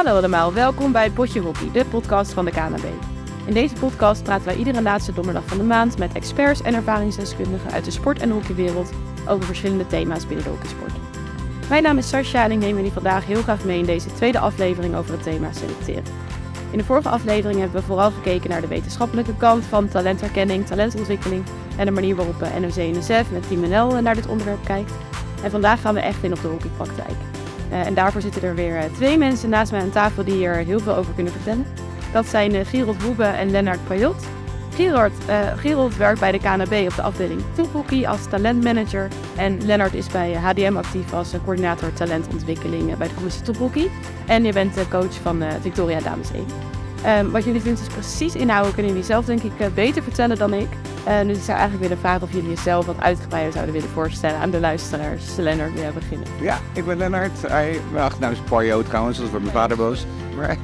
Hallo allemaal, welkom bij Potje Hockey, de podcast van de KNB. In deze podcast praten wij iedere laatste donderdag van de maand met experts en ervaringsdeskundigen uit de sport- en hockeywereld over verschillende thema's binnen de hockeysport. Mijn naam is Sascha en ik neem jullie vandaag heel graag mee in deze tweede aflevering over het thema selecteren. In de vorige aflevering hebben we vooral gekeken naar de wetenschappelijke kant van talentherkenning, talentontwikkeling en de manier waarop NOC-NSF met Team NL naar dit onderwerp kijkt. En vandaag gaan we echt in op de hockeypraktijk. Uh, en daarvoor zitten er weer uh, twee mensen naast mij aan tafel die hier heel veel over kunnen vertellen. Dat zijn uh, Gerald Woebe en Lennart Pajot. Gerard, Gerald werkt bij de KNB op de afdeling Hockey als talentmanager. En Lennart is bij HDM actief als coördinator talentontwikkeling bij de commissie Tophockey. En je bent coach van Victoria Dames 1. Um, wat jullie vindt is precies inhouden kunnen jullie zelf denk ik beter vertellen dan ik. Uh, dus ik zou eigenlijk willen vragen of jullie jezelf wat uitgebreider zouden willen voorstellen aan de luisteraars. Lennart, wil jij beginnen? Ja, ik ben Lennart. Mijn achternaam is Poyo trouwens, dat wordt mijn vader boos. Maar,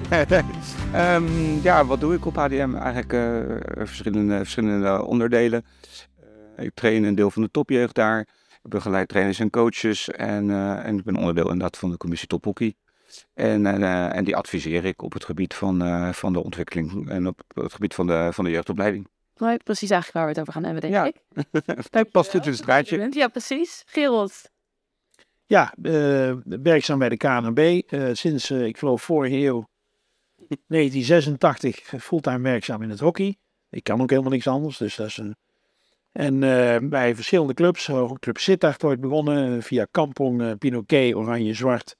um, ja, wat doe ik op HDM? Eigenlijk uh, verschillende, verschillende onderdelen. Ik train een deel van de topjeugd daar. Ik begeleid trainers en coaches. En, en ik ben onderdeel inderdaad van de commissie tophockey. En, en die adviseer ik op het gebied van, van de ontwikkeling en op het gebied van de, van de jeugdopleiding. Nou, precies eigenlijk waar we het over gaan hebben, denk ja. ik. Past dit in het straatje. Ja, precies. Gerald. Ja, uh, werkzaam bij de KNB. Uh, sinds, uh, ik geloof, vorige eeuw, 1986, fulltime werkzaam in het hockey. Ik kan ook helemaal niks anders, dus dat is een... En bij verschillende clubs, Club Sittard ooit begonnen, via Kampong, Pinoquet, Oranje, Zwart.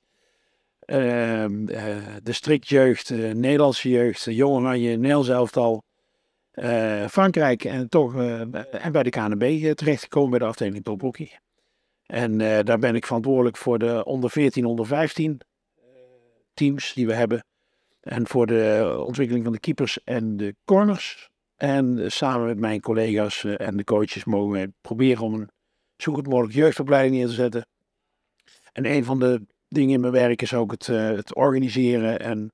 De strikjeugd, Nederlandse jeugd, Jong Oranje, Nederlands elftal. Uh, Frankrijk en toch en bij de KNB terechtgekomen bij de afdeling tophockey. En daar ben ik verantwoordelijk voor de onder 14, onder 15 teams die we hebben. En voor de ontwikkeling van de keepers en de corners. En samen met mijn collega's en de coaches mogen we proberen om een zo goed mogelijk jeugdopleiding neer te zetten. En een van de dingen in mijn werk is ook het, het organiseren en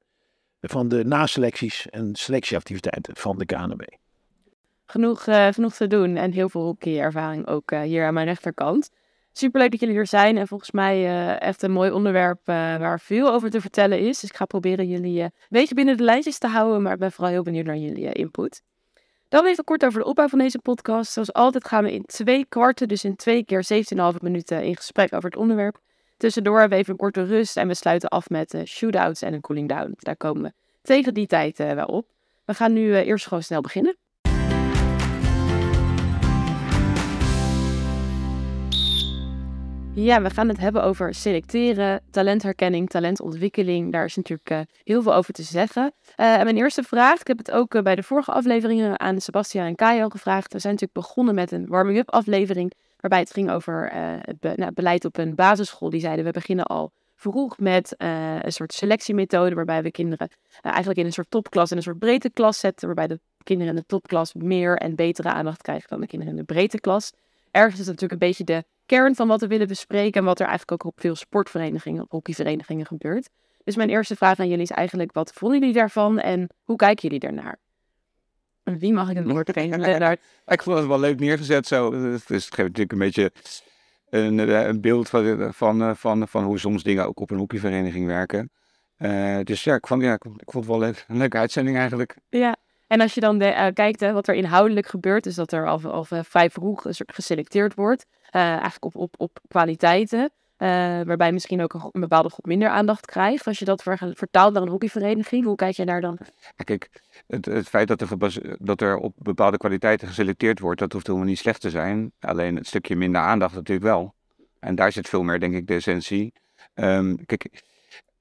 van de naselecties en selectieactiviteiten van de KNB. Genoeg, uh, genoeg te doen en heel veel hockeyervaring ook uh, hier aan mijn rechterkant. Superleuk dat jullie hier zijn en volgens mij echt een mooi onderwerp waar veel over te vertellen is. Dus ik ga proberen jullie een beetje binnen de lijntjes te houden, maar ik ben vooral heel benieuwd naar jullie input. Dan even kort over de opbouw van deze podcast. Zoals altijd gaan we in twee kwarten, dus in twee keer 17,5 minuten in gesprek over het onderwerp. Tussendoor hebben we even een korte rust en we sluiten af met uh, shootouts en een cooling down. Daar komen we tegen die tijd uh, wel op. We gaan nu uh, eerst gewoon snel beginnen. Ja, we gaan het hebben over selecteren, talentherkenning, talentontwikkeling. Daar is natuurlijk heel veel over te zeggen. En mijn eerste vraag, ik heb het ook bij de vorige afleveringen aan Sebastian en Kai al gevraagd. We zijn natuurlijk begonnen met een warming-up aflevering, waarbij het ging over het be nou, beleid op een basisschool. Die zeiden we beginnen al vroeg met een soort selectiemethode, waarbij we kinderen eigenlijk in een soort topklas en een soort breedte klas zetten, waarbij de kinderen in de topklas meer en betere aandacht krijgen dan de kinderen in de breedte klas. Ergens is het natuurlijk een beetje de kern van wat we willen bespreken en wat er eigenlijk ook op veel sportverenigingen, op hockeyverenigingen gebeurt. Dus mijn eerste vraag aan jullie is eigenlijk, wat vonden jullie daarvan en hoe kijken jullie daarnaar? Wie mag ik het woord geven? ik vond het wel leuk neergezet zo. Dus het geeft natuurlijk een beetje een, een beeld van, van, van, van hoe soms dingen ook op een hockeyvereniging werken. Uh, dus ja ik, vond, ja, ik, vond het wel leuk. Een leuke uitzending eigenlijk. Ja, en als je dan de, uh, kijkt hè, wat er inhoudelijk gebeurt, is dat er al, al vrij vroeg geselecteerd wordt. Uh, eigenlijk op, op, op kwaliteiten. Uh, waarbij misschien ook een, bepaalde groep minder aandacht krijgt. Als je dat vertaalt naar een hockeyvereniging, hoe kijk je daar dan? Kijk, het, feit dat er, dat er op bepaalde kwaliteiten geselecteerd wordt, dat hoeft helemaal niet slecht te zijn. Alleen het stukje minder aandacht natuurlijk wel. En daar zit veel meer, denk ik, de essentie. Um, kijk,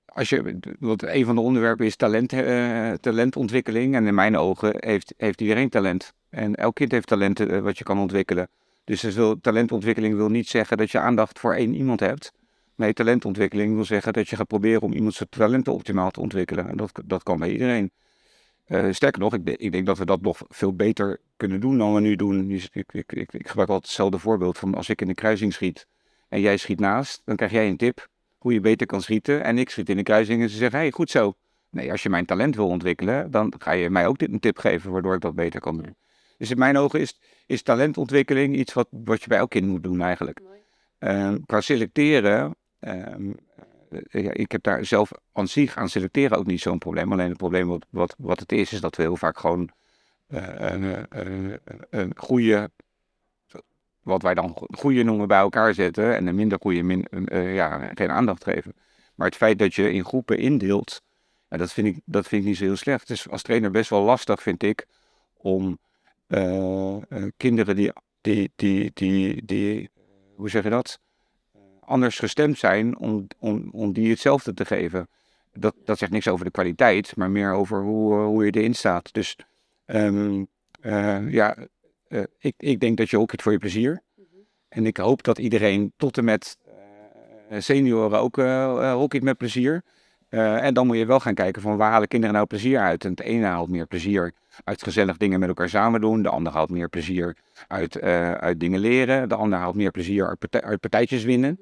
als je, wat een van de onderwerpen is talent, uh, talentontwikkeling. En in mijn ogen heeft, heeft iedereen talent. En elk kind heeft talenten uh, wat je kan ontwikkelen. Dus wil, talentontwikkeling wil niet zeggen dat je aandacht voor één iemand hebt. Nee, talentontwikkeling wil zeggen dat je gaat proberen om iemands talenten optimaal te ontwikkelen. En dat, dat kan bij iedereen. Uh, sterker nog, ik, ik, denk dat we dat nog veel beter kunnen doen dan we nu doen. Dus ik, ik, ik, ik gebruik altijd hetzelfde voorbeeld van als ik in de kruising schiet en jij schiet naast, dan krijg jij een tip hoe je beter kan schieten. En ik schiet in de kruising en ze zeggen, hey, goed zo. Nee, als je mijn talent wil ontwikkelen, dan ga je mij ook dit een tip geven waardoor ik dat beter kan doen. Dus in mijn ogen is, is talentontwikkeling iets wat, wat je bij elk kind moet doen eigenlijk. Uh, qua selecteren, uh, eh, ja, ik heb daar zelf aan zich aan selecteren ook niet zo'n probleem. Alleen het probleem wat, wat, wat het is, is dat we heel vaak gewoon eh, een, een, een goede, wat wij dan goede noemen, bij elkaar zetten. En een minder goede min, uh, ja, geen aandacht geven. Maar het feit dat je in groepen indeelt, ja, dat, vind ik, dat vind ik niet zo heel slecht. Het is als trainer best wel lastig, vind ik, om kinderen die, die, die, die, die, hoe zeg je dat? anders gestemd zijn om, om, om die hetzelfde te geven. Dat, dat zegt niks over de kwaliteit, maar meer over hoe, uh, hoe je erin staat. Dus um, uh, ja, uh, ik, ik denk dat je hockeyt voor je plezier. -hmm. En ik hoop dat iedereen tot en met senioren ook hockeyt met plezier. En dan moet je wel gaan kijken van waar halen kinderen nou plezier uit. En het ene haalt meer plezier uit gezellig dingen met elkaar samen doen. De ander haalt meer plezier uit, uit dingen leren. De ander haalt meer plezier uit, uit partijtjes winnen.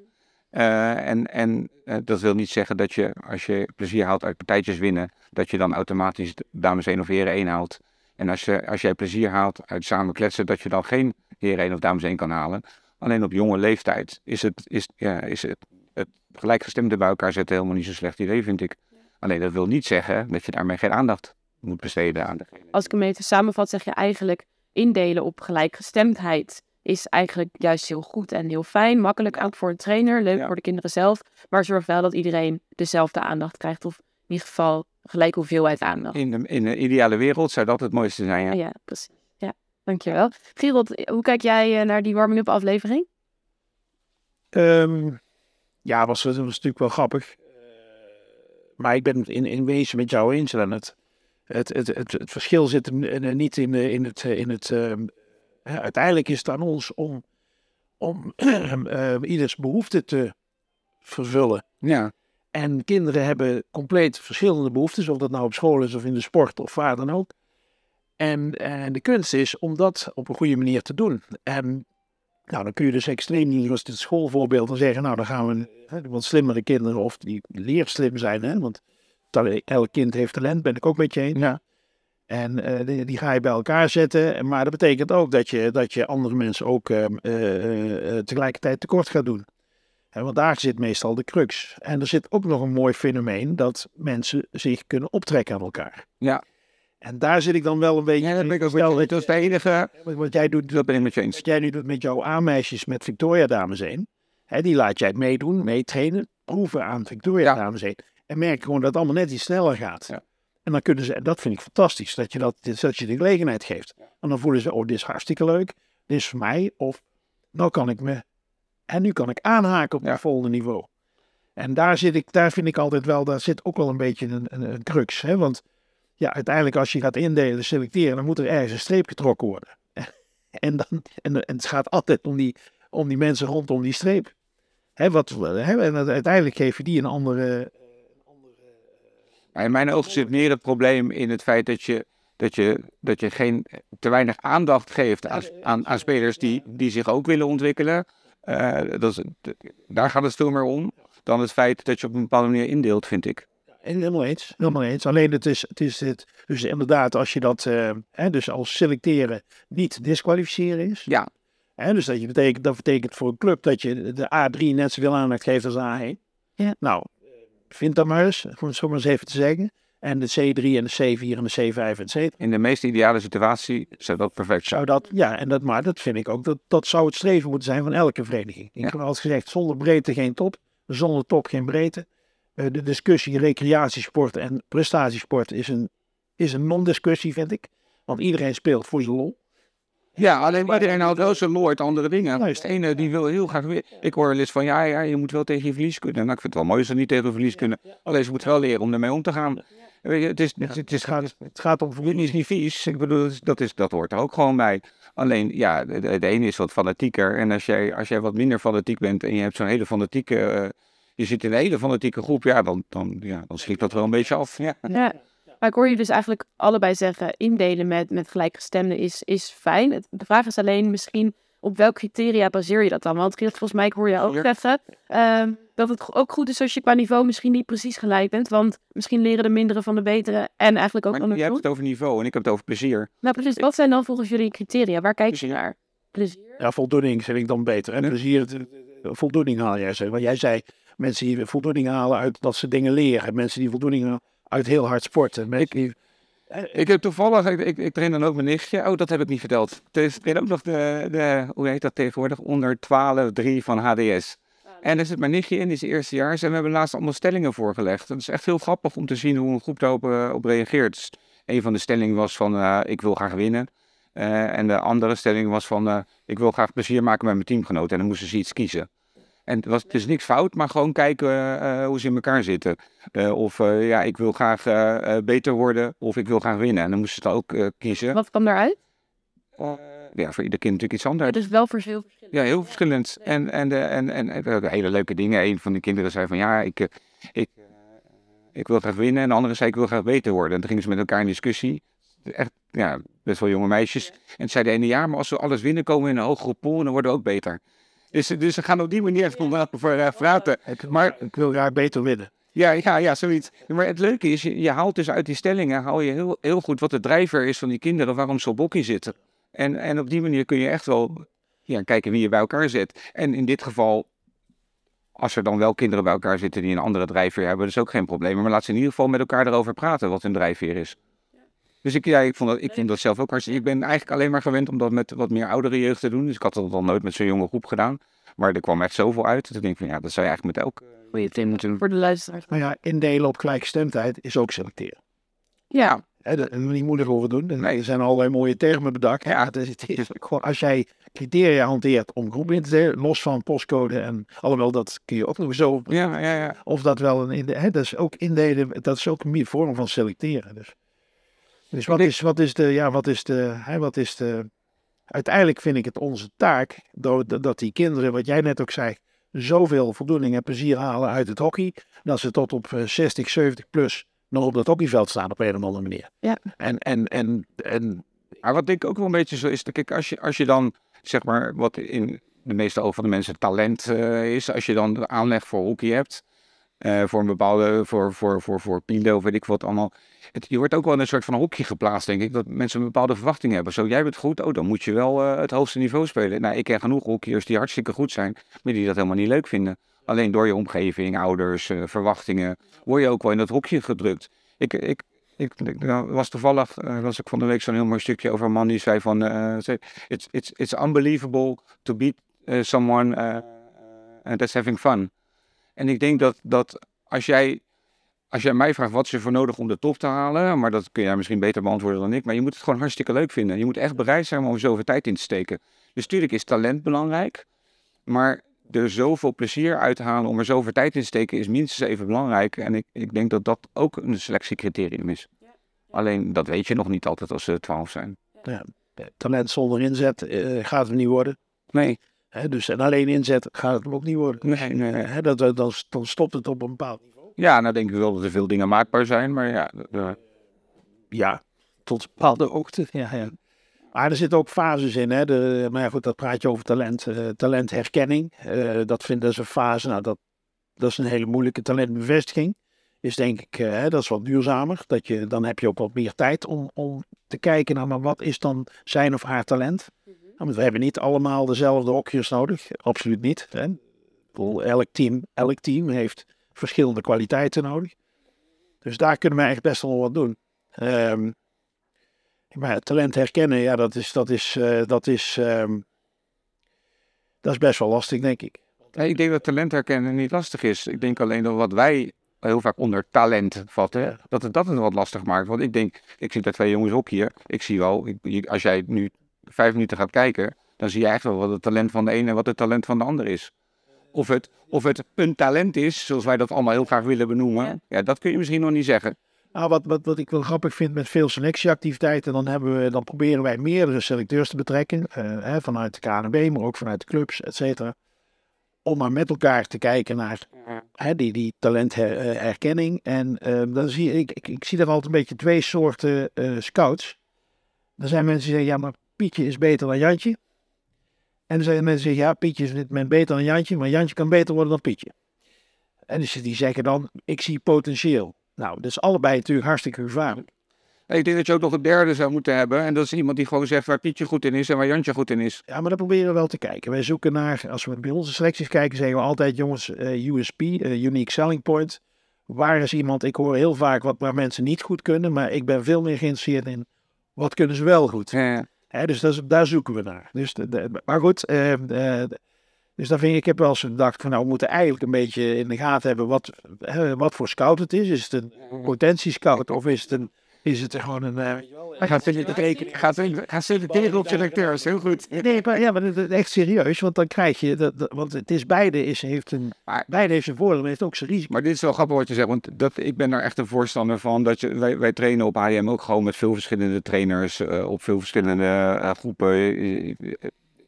Uh, en en dat wil niet zeggen dat je, als je plezier haalt uit partijtjes winnen, dat je dan automatisch dames 1 of heren 1 haalt. En als, je, als jij plezier haalt uit samen kletsen, dat je dan geen heren 1 of dames 1 kan halen. Alleen op jonge leeftijd is het, is, ja, is het, het gelijkgestemde bij elkaar zetten helemaal niet zo'n slecht idee, vind ik. Alleen dat wil niet zeggen dat je daarmee geen aandacht moet besteden aan degene. Als ik hem even samenvat, zeg je eigenlijk indelen op gelijkgestemdheid is eigenlijk juist heel goed en heel fijn. Makkelijk ook voor een trainer, leuk voor de kinderen zelf. Maar zorg wel dat iedereen dezelfde aandacht krijgt. Of in ieder geval gelijk hoeveelheid aandacht. In de, in de ideale wereld zou dat het mooiste zijn, ja. Ja, precies. Ja, dankjewel. Gerald, hoe kijk jij naar die warming-up aflevering? Um, ja, was, was natuurlijk wel grappig. Uh, maar ik ben het in, in wezen met jou eens, Lennart. Het, het, het, het verschil zit niet in, in het, in het um, uiteindelijk is het aan ons om, om uh, ieders behoefte te vervullen. Ja. En kinderen hebben compleet verschillende behoeftes, of dat nou op school is of in de sport of waar dan ook. En, en de kunst is om dat op een goede manier te doen. En nou, dan kun je dus extreem, zoals dit schoolvoorbeeld, dan zeggen, nou dan gaan we hè, wat slimmere kinderen, of die leerslim zijn, hè, want elk kind heeft talent, ben ik ook met je. Ja. En uh, die, die, ga je bij elkaar zetten. Maar dat betekent ook dat je, dat je andere mensen ook uh, uh, tegelijkertijd tekort gaat doen. En want daar zit meestal de crux. En er zit ook nog een mooi fenomeen dat mensen zich kunnen optrekken aan elkaar. Ja. En daar zit ik dan wel een beetje. Ja, dat ben ik ook stel, dat is de enige. Wat jij doet, dat ben ik met je eens. Wat jij nu doet met jouw aanmeisjes met Victoria Dames 1. Hè, die laat jij meedoen, meetrainen, proeven aan Victoria. Dames 1. En merk gewoon dat het allemaal net iets sneller gaat. Ja. En dan kunnen ze, en dat vind ik fantastisch, dat je, dat, dat je de gelegenheid geeft. En dan voelen ze, oh, dit is hartstikke leuk, dit is voor mij. Of, nou kan ik me, en nu kan ik aanhaken op ja. het volgende niveau. En daar, zit ik, daar vind ik altijd wel, daar zit ook wel een beetje een, een, een crux. Hè? Want ja, uiteindelijk als je gaat indelen, selecteren, dan moet er ergens een streep getrokken worden. En, dan, en, en het gaat altijd om die, om die mensen rondom die streep. Hè, wat, hè, en uiteindelijk geef je die een andere, maar in mijn ogen zit meer het probleem in het feit dat je, dat je, dat je geen, te weinig aandacht geeft aan, aan, aan spelers die, die zich ook willen ontwikkelen. Uh, dat is, daar gaat het veel meer om dan het feit dat je op een bepaalde manier indeelt, vind ik. Helemaal eens, helemaal eens. Alleen het is, het is het, dus inderdaad, als je dat hè, dus als selecteren niet disqualificeren is. Ja. Hè, dus dat, je betekent, dat betekent voor een club dat je de A3 net zoveel aandacht geeft als A1. Ja. Nou, vind dat maar eens, om het zo maar eens even te zeggen. En de C3 en de C4 en de C5 en C. In de meest ideale situatie zou dat perfect zijn. Zou dat, ja, en dat, maar dat vind ik ook, dat, dat zou het streven moeten zijn van elke vereniging. Ik heb altijd gezegd, zonder breedte geen top, zonder top geen breedte. Uh, de discussie recreatiesport en prestatiesport is een, is een non-discussie, vind ik. Want iedereen speelt voor zijn lol. Ja, alleen iedereen houdt wel zijn looit andere dingen. Juist. De ene die wil heel graag weer. Ik hoor wel eens van ja, ja, je moet wel tegen je verlies kunnen. Nou, ik vind het wel mooi als ze niet tegen verlies kunnen. Alleen ze moeten wel leren om ermee om te gaan. Weet je, het, is, het, het, is, gaat, het gaat om verliezen is niet vies. Ik bedoel, dat, is, dat hoort er ook gewoon bij. Alleen, ja, de, de ene is wat fanatieker. En als jij, als jij wat minder fanatiek bent en je hebt zo'n hele fanatieke. Uh, je zit in een hele fanatieke groep, ja, dan, dan, ja, dan schiet dat wel een beetje af. Ja. ja. Maar ik hoor je dus eigenlijk allebei zeggen, indelen met, met gelijkgestemden is, is fijn. De vraag is alleen misschien, op welke criteria baseer je dat dan? Want volgens mij, ik hoor je ook zeggen, um, dat het ook goed is als je qua niveau misschien niet precies gelijk bent. Want misschien leren de mindere van de betere en eigenlijk ook maar Je hebt het over niveau en ik heb het over plezier. Nou precies, wat zijn dan volgens jullie criteria? Waar kijk je naar? Plezier? Ja, voldoening vind ik dan beter. En plezier, voldoening haal jij. Want jij zei, Mensen die voldoening halen uit dat ze dingen leren. Mensen die voldoening halen uit heel hard sporten. Mensen die, Ik heb toevallig, ik, ik, ik train dan ook mijn nichtje. Oh, dat heb ik niet verteld. Er is er ook nog de, de, hoe heet dat tegenwoordig, onder 12, 3 van HDS. En er zit mijn nichtje in, die is het eerste jaar. En we hebben laatst allemaal stellingen voorgelegd. Het is echt heel grappig om te zien hoe een groep daarop eh, op reageert. Dus een van de stellingen was van, eh, ik wil graag winnen. Eh, en de andere stelling was van, eh, ik wil graag plezier maken met mijn teamgenoten. En dan moesten ze iets kiezen. En het, was, het is niks fout, maar gewoon kijken eh, hoe ze in elkaar zitten. Eh, of eh, ja, ik wil graag beter worden of ik wil graag winnen. En dan moesten ze het ook kiezen. Wat kwam daaruit? Ja, voor ieder kind natuurlijk iets anders. Ja, dus wel voor heel verschillend. Ja, heel verschillend. En, en, de, en, en, en hele leuke dingen. Een van de kinderen zei van ja, ik, ik, ik wil graag winnen. En de andere zei ik wil graag beter worden. En toen gingen ze met elkaar in discussie. Echt, ja, best wel jonge meisjes. En toen zei de ene ja, maar als we alles winnen komen we in een hogere pool en dan worden we ook beter. Dus, dus ze gaan op die manier even over eh, praten. ik, Maar ik wil graag beter winnen. ja, ja, ja, zoiets. Maar het leuke is, je, je haalt dus uit die stellingen haal je heel, heel goed wat de drijver is van die kinderen, waarom ze op bokkie zitten. En, en op die manier kun je echt wel ja, kijken wie je bij elkaar zet. En in dit geval, als er dan wel kinderen bij elkaar zitten die een andere drijfveer hebben, dat is ook geen probleem. Maar laat ze in ieder geval met elkaar erover praten wat hun drijfveer is. Dus ik, ja, ik, vond dat, ik vind dat zelf ook hartstikke... Ik ben eigenlijk alleen maar gewend om dat met wat meer oudere jeugd te doen. Dus ik had dat dan nooit met zo'n jonge groep gedaan. Maar er kwam echt zoveel uit. Dus ik denk van ja, dat zou je eigenlijk met elk goede team moeten doen. Voor de luisteraars. Maar ja, indelen op gelijkstemdheid is ook selecteren. Ja, daar hebben we niet moeilijk over doen. En Nee. Er zijn allerlei mooie termen bedacht. Ja. Het is, het is gewoon, als jij criteria hanteert om groepen in te delen, los van postcode en alhoewel dat kun je ook nog zo, Ja, ja, ja. of dat wel een, hè, dat is ook indelen, dat is ook een vorm van selecteren. Dus, dus wat, denk- is, wat is de, ja, wat is de, hè, wat is de, uiteindelijk vind ik het onze taak, dat, dat die kinderen, wat jij net ook zei, zoveel voldoening en plezier halen uit het hockey, dat ze tot op eh, 60, 70 plus nog op dat hockeyveld staan op een of andere manier. Ja. En, en, en, en Maar wat denk ik ook wel een beetje zo is, dat kijk, als je, als je dan, zeg maar, wat in de meeste ogen van de mensen talent eh, is, als je dan de aanleg voor hockey hebt, eh, voor een bepaalde, voor, voor, voor, voor of weet ik wat allemaal. Het, je wordt ook wel in een soort van hokje geplaatst, denk ik, dat mensen een bepaalde verwachting hebben. Zo, jij bent goed, oh, dan moet je wel eh, het hoogste niveau spelen. Nou, ik ken genoeg hockeyers die hartstikke goed zijn, maar die dat helemaal niet leuk vinden. Alleen door je omgeving, ouders, eh, verwachtingen, word je ook wel in dat hokje gedrukt. Ik, ik, ik, ik nou, was toevallig, was ik van de week zo'n heel mooi stukje over een man die zei van, it's, it's, it's unbelievable to beat someone that's having fun. En ik denk dat, dat als jij, als jij mij vraagt wat is er voor nodig om de top te halen, maar dat kun jij misschien beter beantwoorden dan ik, maar je moet het gewoon hartstikke leuk vinden. Je moet echt bereid zijn om er zoveel tijd in te steken. Dus natuurlijk is talent belangrijk, maar er zoveel plezier uit te halen om er zoveel tijd in te steken is minstens even belangrijk. En ik, ik denk dat dat ook een selectiecriterium is. Alleen dat weet je nog niet altijd als ze twaalf zijn. talent zonder inzet eh, gaat het niet worden. Nee, Hè, dus, en alleen inzet gaat het hem ook niet worden. nee, nee. Hè, dat, dat, dan, dan stopt het op een bepaald niveau. Ja, nou denk ik wel dat er veel dingen maakbaar zijn, maar ja. eh, Ja, tot een bepaalde hoogte. Ja, ja. Maar er zitten ook fases in. Hè? De, maar ja, goed, dat praat je over talent. eh, talentherkenning. Eh, dat vind dat is een fase. Nou, dat, dat is een hele moeilijke talentbevestiging. Is denk ik, eh, hè, dat is wat duurzamer. Dat je, dan heb je ook wat meer tijd om, om te kijken naar, maar wat is dan zijn of haar talent? Nou, want we hebben niet allemaal dezelfde hokjes nodig. Absoluut niet. Hè? Elk, team, elk team heeft verschillende kwaliteiten nodig. Dus daar kunnen we echt best wel wat doen. Ehm, maar talent herkennen, ja, dat is, dat is, eh, dat is, ehm, dat is best wel lastig, denk ik. Ik denk dat talent herkennen niet lastig is. Ik denk alleen dat wat wij heel vaak onder talent vatten, dat het dat het wat lastig maakt. Want ik denk, ik zit daar twee jongens op hier. Ik zie wel, ik, als jij nu vijf minuten gaat kijken, dan zie je echt wel wat het talent van de ene en wat het talent van de ander is. Of het, of het een talent is, zoals wij dat allemaal heel graag willen benoemen, Ja. ja. dat kun je misschien nog niet zeggen. Nou, wat, wat, wat ik wel grappig vind met veel selectieactiviteiten, dan, hebben we, dan proberen wij meerdere selecteurs te betrekken, eh, hè, vanuit de KNB, maar ook vanuit de clubs, et cetera. Om maar met elkaar te kijken naar hè, die, die talentherkenning. En eh, dan zie ik, ik, ik zie daar altijd een beetje twee soorten eh, scouts. Er zijn mensen die zeggen, ja, maar Pietje is beter dan Jantje. En er zijn mensen zeggen, ja, Pietje is op dit moment beter dan Jantje, maar Jantje kan beter worden dan Pietje. En dus die zeggen dan, ik zie potentieel. Nou, dat is allebei natuurlijk hartstikke gevaarlijk. Ik denk dat je ook nog een derde zou moeten hebben. En dat is iemand die gewoon zegt waar Pietje goed in is en waar Jantje goed in is. Ja, maar dat proberen we wel te kijken. Wij zoeken naar, als we bij onze selecties kijken, zeggen we altijd, jongens, eh, USP, eh, Unique Selling Point. Waar is iemand, ik hoor heel vaak wat waar mensen niet goed kunnen, maar ik ben veel meer geïnteresseerd in, wat kunnen ze wel goed? Ja. Hè, dus dat is, daar zoeken we naar. Dus de, de- maar goed, eh, eh, dus daar vind ik, ik heb wel eens gedacht van, nou, we moeten eigenlijk een beetje in de gaten hebben wat, wat voor scout het is. Is het een potentiescout of is het, een, is het gewoon een... Hij gaat rekenen. Gaat, gaat selecteren op selecteurs. Heel goed. Nee, maar, ja, maar dat is echt serieus, want dan krijg je, dat, dat- want het is beide, is, heeft een, Maar- beide heeft zijn voordeel, maar heeft ook zijn risico. Maar dit is wel grappig wat je zegt, want dat, ik ben daar echt een voorstander van. Dat je, wij, wij trainen op AIM ook gewoon met veel verschillende trainers, eh, op veel verschillende groepen.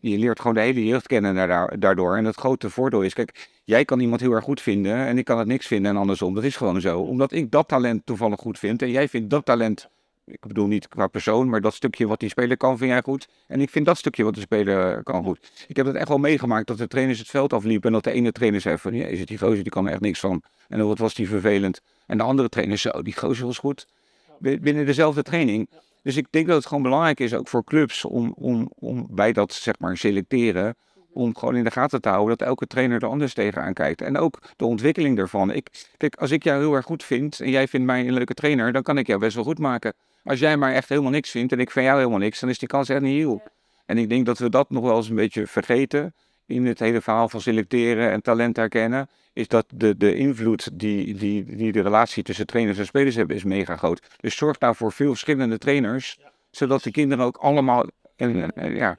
Je, leert gewoon de hele jeugd kennen daardoor- daardoor. En het grote voordeel is, kijk, jij kan iemand heel erg goed vinden en ik kan het niks vinden en andersom. Dat is gewoon zo. Omdat ik dat talent toevallig goed vind en jij vindt dat talent, ik bedoel niet qua persoon, maar dat stukje wat die speler kan vind jij goed. En ik vind dat stukje wat de speler kan goed. Ik heb het echt wel meegemaakt dat de trainers het veld afliepen en dat de ene trainer zei van, ja, is het die gozer, die kan er echt niks van. En wat was die vervelend. En de andere trainer oh, die gozer was goed. Bi- Binnen dezelfde training. Dus ik denk dat het gewoon belangrijk is, ook voor clubs, om, om, om bij dat zeg maar selecteren, om gewoon in de gaten te houden dat elke trainer er anders tegenaan kijkt. En ook de ontwikkeling daarvan. Ik, kijk, als ik jou heel erg goed vind en jij vindt mij een leuke trainer, dan kan ik jou best wel goed maken. Als jij maar echt helemaal niks vindt en ik vind jou helemaal niks, dan is die kans echt niet heel. En ik denk dat we dat nog wel eens een beetje vergeten in het hele verhaal van selecteren en talent herkennen. Is dat de, de invloed die, die, die de relatie tussen trainers en spelers hebben, is mega groot. Dus zorg daar voor veel verschillende trainers, zodat de kinderen ook allemaal. En, en, ja,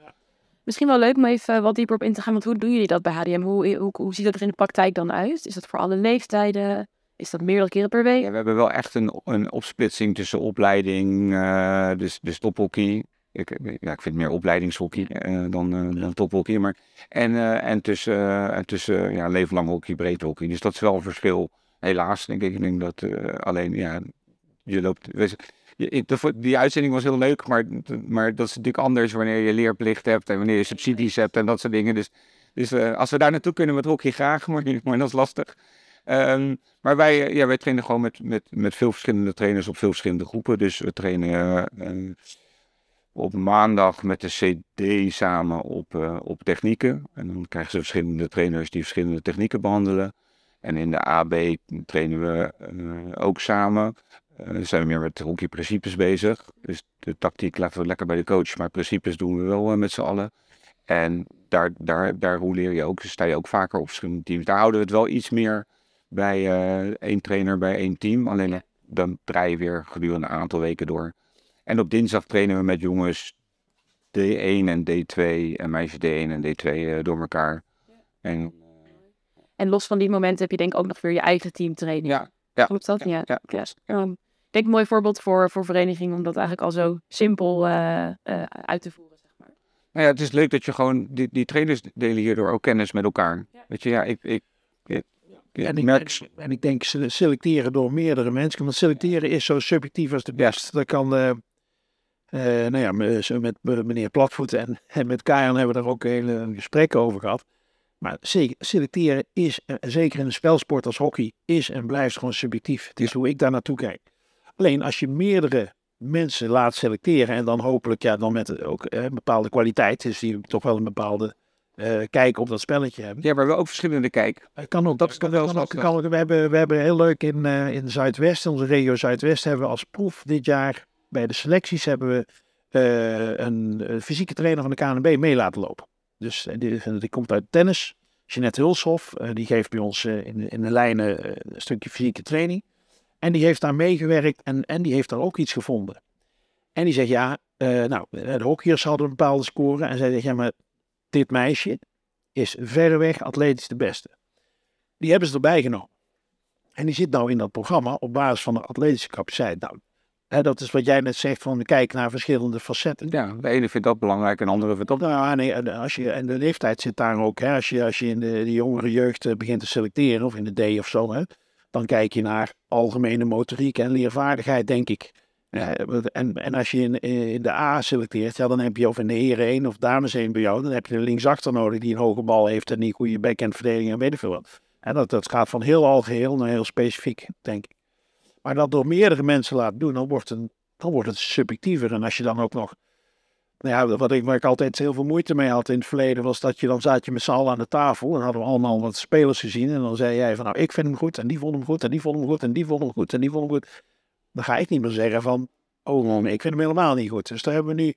Misschien wel leuk om even wat dieper op in te gaan. Want hoe doen jullie dat bij HDM? Hoe, hoe, hoe ziet dat er in de praktijk dan uit? Is dat voor alle leeftijden? Is dat meerdere keren per week? Ja, we hebben wel echt een, een opsplitsing tussen opleiding, eh, dus, dus tophockey. Ik, ja, ik vind meer opleidingshockey eh, dan, eh, dan tophockey. Maar, en, eh, en tussen, eh, en tussen ja, leven lang hockey, breedte hockey. Dus dat is wel een verschil. Helaas, denk ik. Ik denk dat eh, alleen, ja, je loopt... Die uitzending was heel leuk, maar, maar dat is natuurlijk anders wanneer je leerplicht hebt en wanneer je subsidies hebt en dat soort dingen. Dus, dus eh, als we daar naartoe kunnen met hockey graag, maar, maar dat is lastig. Ehm, maar wij, eh, ja, wij trainen gewoon met, met, met veel verschillende trainers op veel verschillende groepen. Dus we trainen eh, op maandag met de CD samen op, op technieken. En dan krijgen ze verschillende trainers die verschillende technieken behandelen. En in de AB trainen we ook samen. Eh zijn we meer met hockeyprincipes bezig. Dus de tactiek laten we lekker bij de coach. Maar principes doen we wel eh, met z'n allen. En daar, daar, daar hoe leer je ook, sta je ook vaker op verschillende teams. Daar houden we het wel iets meer bij eh, één trainer bij één team. Alleen dan draai je weer gedurende een aantal weken door. En op dinsdag trainen we met jongens D1 en D2 en meisjes D1 en D2 eh, door elkaar. En En los van die momenten heb je denk ik ook nog weer je eigen teamtraining. ja, ja, Klopt dat? Ja. ja. Um, ik denk een mooi voorbeeld voor, voor verenigingen om dat eigenlijk al zo simpel eh, eh, uit te voeren. Zeg maar. Nou ja, het is leuk dat je gewoon, die, die trainers delen hierdoor ook kennis met elkaar. Weet je, ja, ik, ik, ik, ik En ik, merk... en, en ik denk se- selecteren door meerdere mensen. Want selecteren is zo subjectief als de best. Dat kan, eh, eh, nou ja, met eh, meneer Platvoet en, en met Kajan hebben we daar ook hele gesprekken over gehad. Maar se- selecteren is, zeker in een spelsport als hockey, is en blijft gewoon subjectief. Het is hoe ik daar naartoe kijk. Alleen als je meerdere mensen laat selecteren en dan hopelijk ja, dan met ook eh, een bepaalde kwaliteit, dus die toch wel een bepaalde eh, kijk op dat spelletje hebben. Ja, maar wel ook verschillende kijk. Het kan ook. Dat kan wel kan ook, lastig. kan ook- we, hebben, we hebben heel leuk in, eh, in Zuidwest, in onze regio Zuidwest, hebben we als proef dit jaar bij de selecties hebben we eh, een, een fysieke trainer van de KNB mee laten lopen. Dus eh, die, die komt uit tennis. Jeanette Hulshoff, eh, die geeft bij ons eh, in, de- in de lijnen eh, een stukje fysieke training. En die heeft daar meegewerkt en, en die heeft daar ook iets gevonden. En die zegt, ja, eh, nou, de hockeyers hadden een bepaalde score. En zij zegt, ja, maar dit meisje is verreweg atletisch de beste. Die hebben ze erbij genomen. En die zit nou in dat programma op basis van de atletische capaciteit. Nou, hè, dat is wat jij net zegt van kijk naar verschillende facetten. Ja, de ene vindt dat belangrijk en de andere vindt dat... Nou, nee, en als je, en de leeftijd zit daar ook. Hè, als, je, als je in de, de jongere jeugd eh, begint te selecteren, of in de D of zo, hè, dan kijk je naar algemene motoriek en leervaardigheid, denk ik. Ja, en, en als je in, in de A selecteert, ja, dan heb je of in de heren 1 of dames 1 bij jou, dan heb je een linksachter nodig die een hoge bal heeft en die goede backhandverdediging en weet ik veel wat. En dat, dat gaat van heel algeheel naar heel specifiek, denk ik. Maar dat door meerdere mensen laten doen, dan wordt een dan wordt het subjectiever. En als je dan ook nog, nou ja, wat ik, waar ik altijd heel veel moeite mee had in het verleden, was dat je dan zat je met z'n allen aan de tafel en hadden we allemaal wat spelers gezien. En dan zei jij van, nou, ik vind hem goed en die vond hem goed en die vond hem goed en die vond hem goed en die vond hem goed. Dan ga ik niet meer zeggen van, oh man, ik vind hem helemaal niet goed. Dus daar hebben we nu,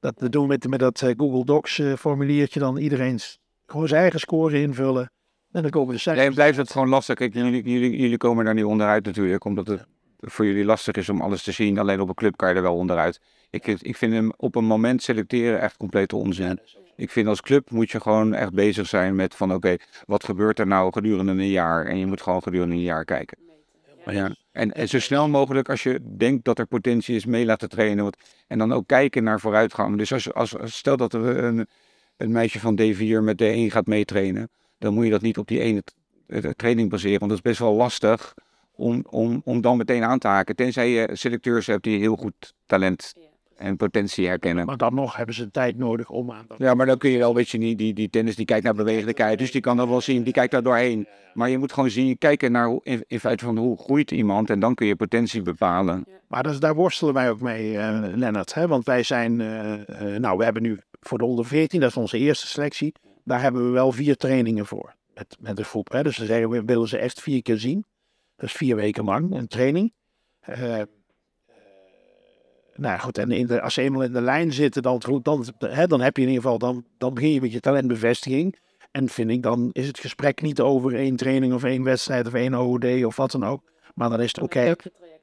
dat we doen met, met dat eh, Google Docs eh, formuliertje dan iedereen gewoon zijn eigen score invullen. En dan komen de cijfers. Nee, blijft het gewoon lastig. Kijk, jullie, jullie, jullie komen daar niet onderuit natuurlijk, omdat het voor jullie lastig is om alles te zien. Alleen op een club kan je er wel onderuit. Ik, ik vind hem op een moment selecteren echt complete onzin. Ik vind als club moet je gewoon echt bezig zijn met van oké, wat gebeurt er nou gedurende een jaar? En je moet gewoon gedurende een jaar kijken. Ja, En, en zo snel mogelijk, als je denkt dat er potentie is, mee laten trainen. En dan ook kijken naar vooruitgang. Dus als, als, stel dat er een, een meisje van D4 met D1 gaat meetrainen, dan moet je dat niet op die ene eh, training baseren. Want dat is best wel lastig om, om, om dan meteen aan te haken. Tenzij je selecteurs hebt die heel goed talent en potentie herkennen. maar dan nog hebben ze tijd nodig om aan dat. Ja, maar dan kun je wel, weet je niet, die, die tennis die kijkt naar bewegende kei, dus die kan dat wel zien, die kijkt daar doorheen. Maar je moet gewoon zien, kijken naar hoe, in, in feite van hoe groeit iemand en dan kun je potentie bepalen. Maar dat is- daar worstelen wij ook mee, eh Lennart. Hè? Want wij zijn, eh, eh, nou, we hebben nu voor de onder 14, dat is onze eerste selectie. Daar hebben we wel vier trainingen voor. Met, met de groep. Hè? Dus we zeggen, we willen ze echt vier keer zien. Dat is vier weken lang een training. Eh, eh, nou goed, en in de, als ze eenmaal in de lijn zitten, dan, dan, hè, dan heb je in ieder geval, dan, dan begin je met je talentbevestiging. En vind ik, dan is het gesprek niet over één training of één wedstrijd of één OOD of wat dan ook. Maar dan is het oké,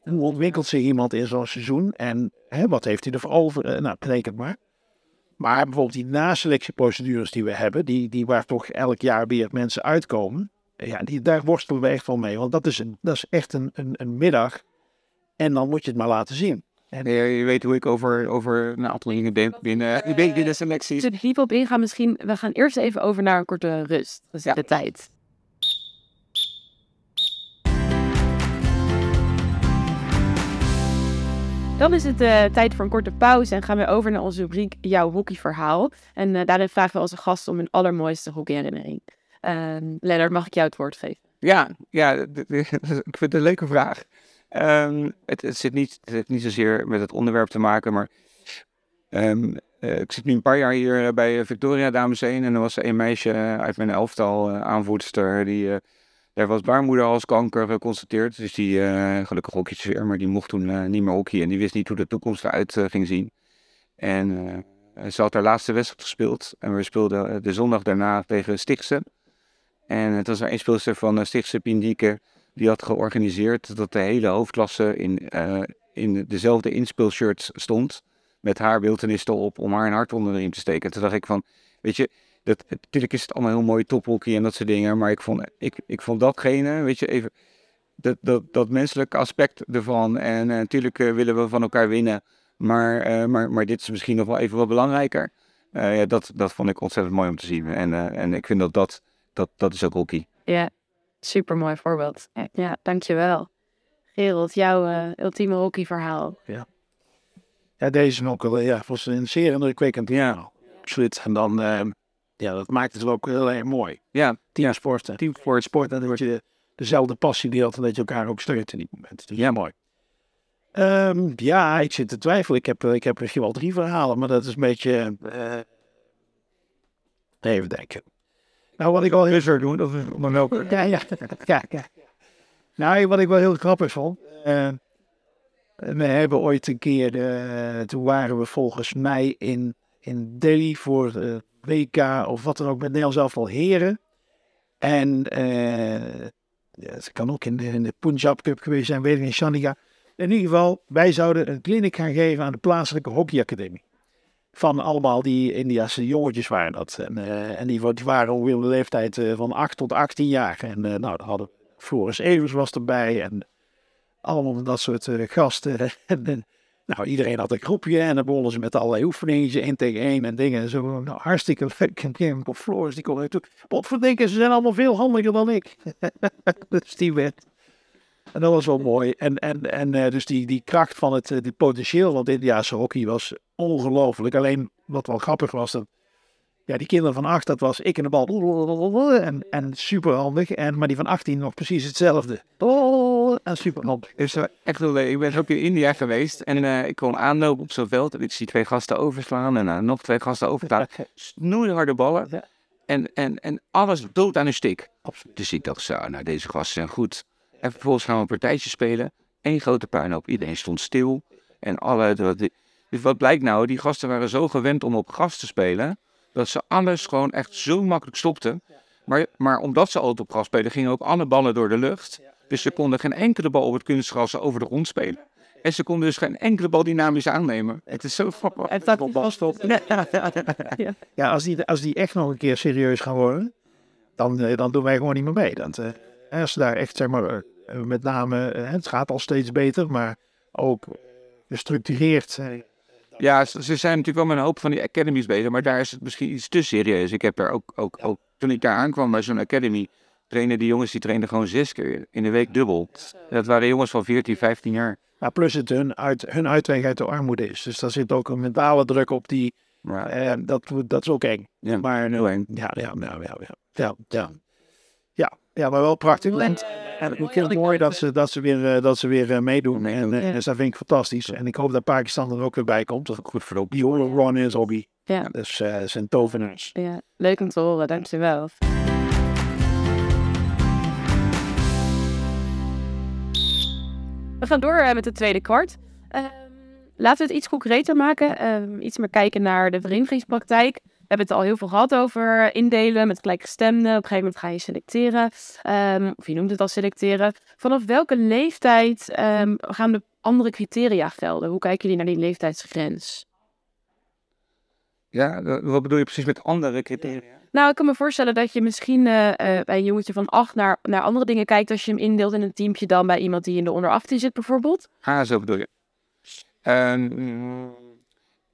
hoe ontwikkelt zich iemand in zo'n seizoen en hè, wat heeft hij ervoor over? Eh, Nou, betekent maar. Maar bijvoorbeeld die naselectieprocedures die we hebben, die, die waar toch elk jaar weer mensen uitkomen, ja, die, daar worstelen we echt wel mee. Want dat is, een, dat is echt een, een, een middag en dan moet je het maar laten zien. En je, je weet hoe ik over, over een aantal dingen denk binnen, denk binnen selecties. Zullen we diep op ingaan misschien? We gaan eerst even over naar een korte rust. Dat is Ja. de tijd. Dan is het eh, tijd voor een korte pauze en gaan we over naar onze rubriek Jouw hockeyverhaal. En eh, daarin vragen we onze gast om hun allermooiste hockeyherinnering. Ehm Lennart, mag ik jou het woord geven? Ja, ja ik vind het een leuke vraag. Ehm, het, zit niet, het heeft niet zozeer met het onderwerp te maken, maar ehm, eh, ik zit nu een paar jaar hier eh, bij Victoria Dames 1 en er was een meisje eh, uit mijn elftal, eh, aanvoerster, die, eh, daar was baarmoederhalskanker geconstateerd. Dus die, eh, gelukkig hockeytjes weer, maar die mocht toen eh, niet meer hockey en die wist niet hoe de toekomst eruit eh, ging zien. En eh, ze had haar laatste wedstrijd gespeeld en we speelden eh, de zondag daarna tegen Stichtse. En het was een speelster van uh, Stichtse Pindieke die had georganiseerd dat de hele hoofdklasse in, eh, in dezelfde inspeelshirt stond. Met haar beeldenis erop om haar een hart onder de riem te steken. Toen dacht ik van, weet je, dat, natuurlijk is het allemaal heel mooi tophockey en dat soort dingen. Maar ik vond, ik, ik vond datgene, weet je, even dat, dat, dat menselijke aspect ervan. En eh, natuurlijk willen we van elkaar winnen. Maar, maar, maar dit is misschien nog wel even wat belangrijker. Ja, dat, dat vond ik ontzettend mooi om te zien. En, en ik vind dat dat, dat, dat is ook hockey. Ja, super mooi voorbeeld. Ja, dankjewel. Gerald, jouw eh, ultieme hockeyverhaal. Ja, deze ook wel, ja, was een zeer indrukwekkend verhaal. Absoluut. En dan, eh, ja, dat maakt het ook heel erg mooi. Ja, Teamsport. hè. teamsport. sport en dat je dezelfde passie deelt en dat je elkaar ook steunt in die momenten. Dus ja, mooi. Ehm, ja, ik zit te twijfelen. Ik heb, ik heb misschien wel drie verhalen, maar dat is een beetje... eh, even denken. Nou, wat ik al heel... doen, dat is maar welke. Ja, ja, ja, ja. Nou, wat ik wel heel grappig vond. eh, we hebben ooit een keer, eh, toen waren we volgens mij in, in Delhi voor de WK of wat dan ook met Nederland zelf al heren. En eh, ja, het kan ook in de, in de Punjab Cup geweest zijn, weet ik niet, Chandigarh. In ieder geval, wij zouden een clinic gaan geven aan de plaatselijke hockeyacademie. Van allemaal die Indiase jongetjes waren dat. En, eh, en die, die waren ongeveer de leeftijd eh, van 8 tot 18 jaar. En eh, nou, daar hadden Floris Evers was erbij. En allemaal dat soort gasten. en, nou, iedereen had een groepje. En dan begonnen ze met allerlei oefeningetjes. één tegen één en dingen. En zo, nou, hartstikke leuk. En Floris, die kon toe. Wat verdenken, ze zijn allemaal veel handiger dan ik. dus die werd... En dat was wel mooi. En, en, en eh, dus die, die kracht van het eh, die potentieel van het Indiaanse hockey was ongelooflijk. Alleen wat wel grappig was, dat ja, die kinderen van acht, dat was ik en de bal. En, en super handig. En, maar die van 18 nog precies hetzelfde. Oh, uh, super handig. Dus uh, echt. Ik ben ook in India geweest en uh, ik kon aanlopen op zo'n veld en ik zie twee gasten overslaan en uh, nog twee gasten overslaan. Snoeiharde ballen en, en, en alles dood aan een stik. Absoluut. Dus ik dacht zo, nou deze gasten zijn goed. En vervolgens gaan we een partijtje spelen. Eén grote puinhoop. Iedereen stond stil. En alle... Dus wat blijkt nou? Die gasten waren zo gewend om op gras te spelen... dat ze alles gewoon echt zo makkelijk stopten. Maar, maar omdat ze altijd op gras spelen... gingen ook alle ballen door de lucht. Dus ze konden geen enkele bal op het kunstgras over de grond spelen. En ze konden dus geen enkele bal dynamisch aannemen. Het is zo grappig. En dat vast op. Ja, als die, als die echt nog een keer serieus gaan worden, dan, eh, dan doen wij gewoon niet meer mee. Dat, eh, als ze daar echt, zeg maar, eh, met name, eh, het gaat al steeds beter, maar ook eh, gestructureerd. eh, Ja, ze zijn natuurlijk wel met een hoop van die academies bezig, maar daar is het misschien iets te serieus. Ik heb daar ook, ook, ook toen ik daar aankwam bij zo'n academy, trainen die jongens die trainden gewoon zes keer in de week dubbel. Dat waren jongens van 14, 15 jaar. Maar plus het hun, uit, hun uitweg uit de armoede is. Dus daar zit ook een mentale druk op die, eh, dat, dat is ook eng. ja, Maar heel eng. ja, ja, ja, ja, ja, ja, ja. Maar wel prachtig. En, en ik vind het mooi dat ze, dat ze weer, eh, dat ze weer eh, meedoen. En, eh, Ja. dus dat vind ik fantastisch. En ik hoop dat Pakistan er ook weer bij komt. Goed voor. Die horen Ron is hobby. Ja. Dus eh ze zijn tovenaars. Ja, leuk om te horen, dankjewel. We gaan door eh, met het tweede kwart. Ehm, laten we het iets concreter maken. Ehm, iets meer kijken naar de verenigingspraktijk. We hebben het al heel veel gehad over indelen met gelijkgestemden. Op een gegeven moment ga je selecteren. Ehm, of je noemt het al selecteren. Vanaf welke leeftijd ehm, gaan de andere criteria gelden? Hoe kijken jullie naar die leeftijdsgrens? Ja, wat bedoel je precies met andere criteria? Nou, ik kan me voorstellen dat je misschien eh, bij een jongetje van acht naar, naar andere dingen kijkt als je hem indeelt in een teampje dan bij iemand die in de onder 18 zit bijvoorbeeld. Ah, zo bedoel je.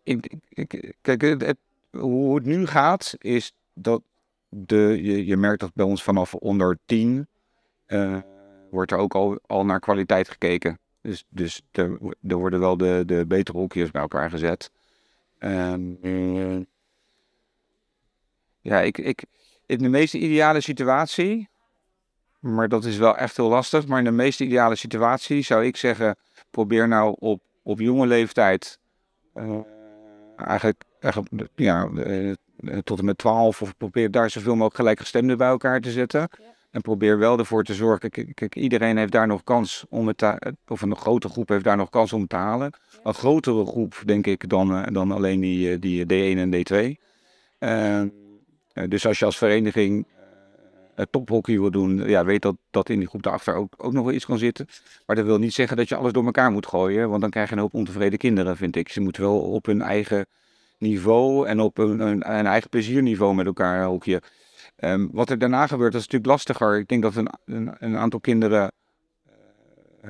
Ik, ik- kijk, het- hoe het nu gaat is dat de, je, je merkt dat bij ons vanaf onder 10 eh, wordt er ook al, al naar kwaliteit gekeken. Dus, dus er, wo- worden wel de, de betere hoekjes bij elkaar gezet. Eh, ja, ik, ik, in de meest ideale situatie, maar dat is wel echt heel lastig, maar in de meest ideale situatie zou ik zeggen, probeer nou op, op jonge leeftijd, eh, eigenlijk, eigenlijk ja, eh, tot en met 12, of probeer daar zoveel mogelijk gelijkgestemden bij elkaar te zetten. En probeer wel ervoor te zorgen, kijk, iedereen heeft daar nog kans om het, te- of een grote groep heeft daar nog kans om te halen. Een grotere groep, denk ik, dan, eh, dan alleen die, eh, die D1 en D2. Eh, eh, dus als je als vereniging tophockey wil doen, ja, weet dat, dat in die groep daarachter ook, ook nog wel iets kan zitten. Maar dat wil niet zeggen dat je alles door elkaar moet gooien, want dan krijg je een hoop ontevreden kinderen, vind ik. Ze moeten wel op hun eigen niveau en op een eigen plezierniveau met elkaar hockeyen. Ehm, wat er daarna gebeurt, dat is natuurlijk lastiger. Ik denk dat een, een, een aantal kinderen eh,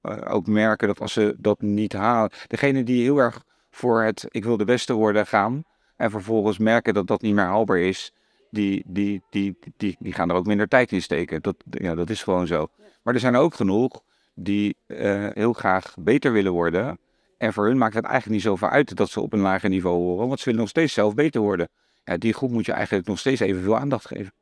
eh, ook merken dat als ze dat niet halen, degene die heel erg voor het ik wil de beste worden gaan en vervolgens merken dat dat niet meer haalbaar is, die, die, die, die, die gaan er ook minder tijd in steken. Dat, ja, dat is gewoon zo. Maar er zijn ook genoeg die eh, heel graag beter willen worden. En voor hun maakt het eigenlijk niet zoveel uit dat ze op een lager niveau horen, want ze willen nog steeds zelf beter worden. Ja, die groep moet je eigenlijk nog steeds evenveel aandacht geven.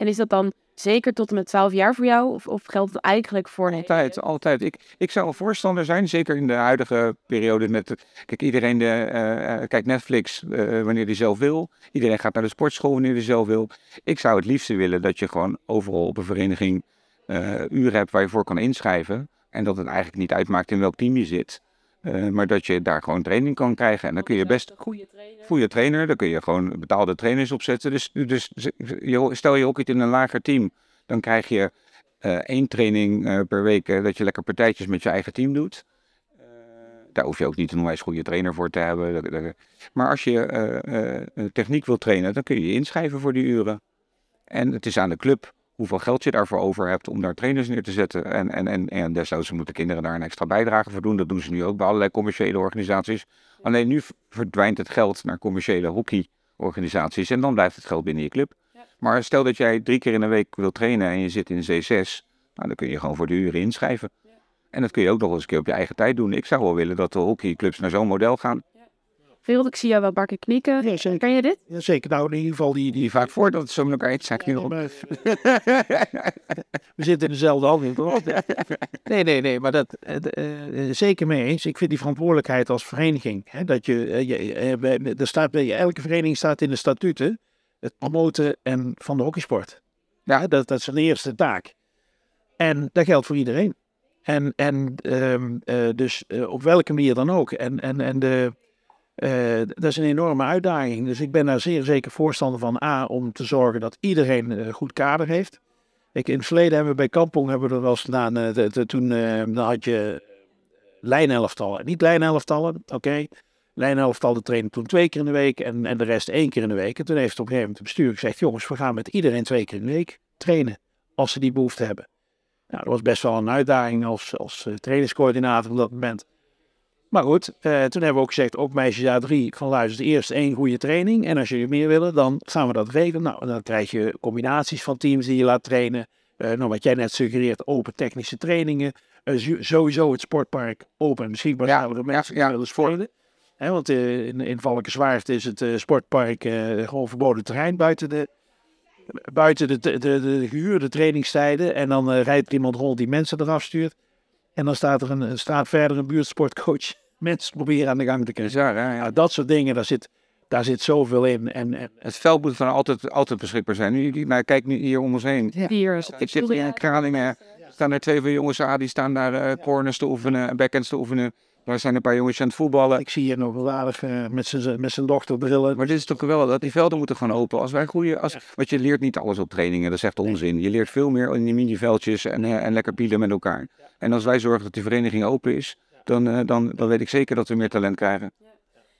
En is dat dan zeker tot en met 12 jaar voor jou? Of, of geldt het eigenlijk voor... Altijd, altijd. Ik, ik zou een voorstander zijn, zeker in de huidige periode met... Kijk, iedereen de, eh, eh, kijkt Netflix eh, wanneer hij zelf wil. Iedereen gaat naar de sportschool wanneer hij zelf wil. Ik zou het liefste willen dat je gewoon overal op een vereniging eh uren hebt waar je voor kan inschrijven. En dat het eigenlijk niet uitmaakt in welk team je zit. Eh, maar dat je daar gewoon training kan krijgen. En dan kun je best goede trainer. goede trainer, daar kun je gewoon betaalde trainers opzetten. Dus, dus je- stel je ook iets in een lager team, dan krijg je eh, één training eh, per week dat je lekker partijtjes met je eigen team doet. Daar hoef je ook niet een onwijs goede trainer voor te hebben. Maar als je techniek wil trainen, dan kun je je inschrijven voor die uren. En het is aan de club hoeveel geld je daarvoor over hebt om daar trainers neer te zetten. En, en, en, en desnoods moeten kinderen daar een extra bijdrage voor doen. Dat doen ze nu ook bij allerlei commerciële organisaties. Alleen nu verdwijnt het geld naar commerciële hockeyorganisaties en dan blijft het geld binnen je club. Maar stel dat jij drie keer in de week wil trainen en je zit in C6, nou, dan kun je gewoon voor de uren inschrijven. En dat kun je ook nog eens een keer op je eigen tijd doen. Ik zou wel willen dat de hockeyclubs naar zo'n model gaan. Ik zie jou wel een keer knikken. Ja, zeker. Ken je dit? Ja, zeker. Nou, in ieder geval die... die vaak voor dat het zo met elkaar eens zijn. Ja, maar- we zitten in dezelfde handen. toch? Nee, nee, nee, maar dat eh, eh, zeker mee eens. Ik vind die verantwoordelijkheid als vereniging. Hè, dat je, eh, je, bij- er staat bij elke vereniging staat in de statuten het promoten en van de hockeysport. Ja, dat, dat is zijn eerste taak. En dat geldt voor iedereen. En, en ehm, eh, dus op welke manier dan ook. En, en, en de, eh, dat is een enorme uitdaging. Dus ik ben daar zeer zeker voorstander van. A, om te zorgen dat iedereen een goed kader heeft. Ik, in het verleden hebben we bij Kampong hebben we dat wel eens gedaan. eh, toen eh, dan had je lijnelftallen. Niet lijnelftallen, oké. Lijnelftallen trainen toen twee keer in de week en, en de rest één keer in de week. En toen heeft op een gegeven moment het bestuur gezegd... jongens, we gaan met iedereen twee keer in de week trainen. Als ze die behoefte hebben. Nou, dat was best wel een uitdaging als, als eh, trainingscoördinator op dat moment. Maar goed, eh, toen hebben we ook gezegd, ook meisjes A3, van luister, eerst één goede training. En als jullie meer willen, dan gaan we dat regelen. Nou, dan krijg je combinaties van teams die je laat trainen. Eh, nou, wat jij net suggereert, open technische trainingen. Eh, sowieso het sportpark open en beschikbaar Ja, ja, mensen ja. willen sporten. Hè, want in, in Valkenswaard is het sportpark gewoon verboden terrein buiten de, buiten de, de, de, de gehuurde trainingstijden. En dan rijdt iemand rond die mensen eraf stuurt. En dan staat er een, staat verder een buurtsportcoach mensen proberen aan de gang te krijgen. Bizar, hè? Ja. Ja, dat soort dingen, daar zit, daar zit zoveel in. En, en Het veld moet van altijd, altijd beschikbaar zijn. Nu, die- nou, kijk nu hier om ons heen. Hier. Ik zit hier in Kralingen. Er staan er twee van jongens aan, die staan daar eh, corners te oefenen en backhands te oefenen. Daar zijn een paar jongens aan het voetballen. ik zie hier nog wel aardig eh, met zijn met dochter brillen. Maar dit is toch geweldig, dat die velden moeten gewoon open. Als wij goede, als, Want je leert niet alles op trainingen, dat is echt onzin. Je leert veel meer in die miniveldjes en, eh, en lekker pielen met elkaar. En als wij zorgen dat die vereniging open is, dan, eh, dan, dan weet ik zeker dat we meer talent krijgen.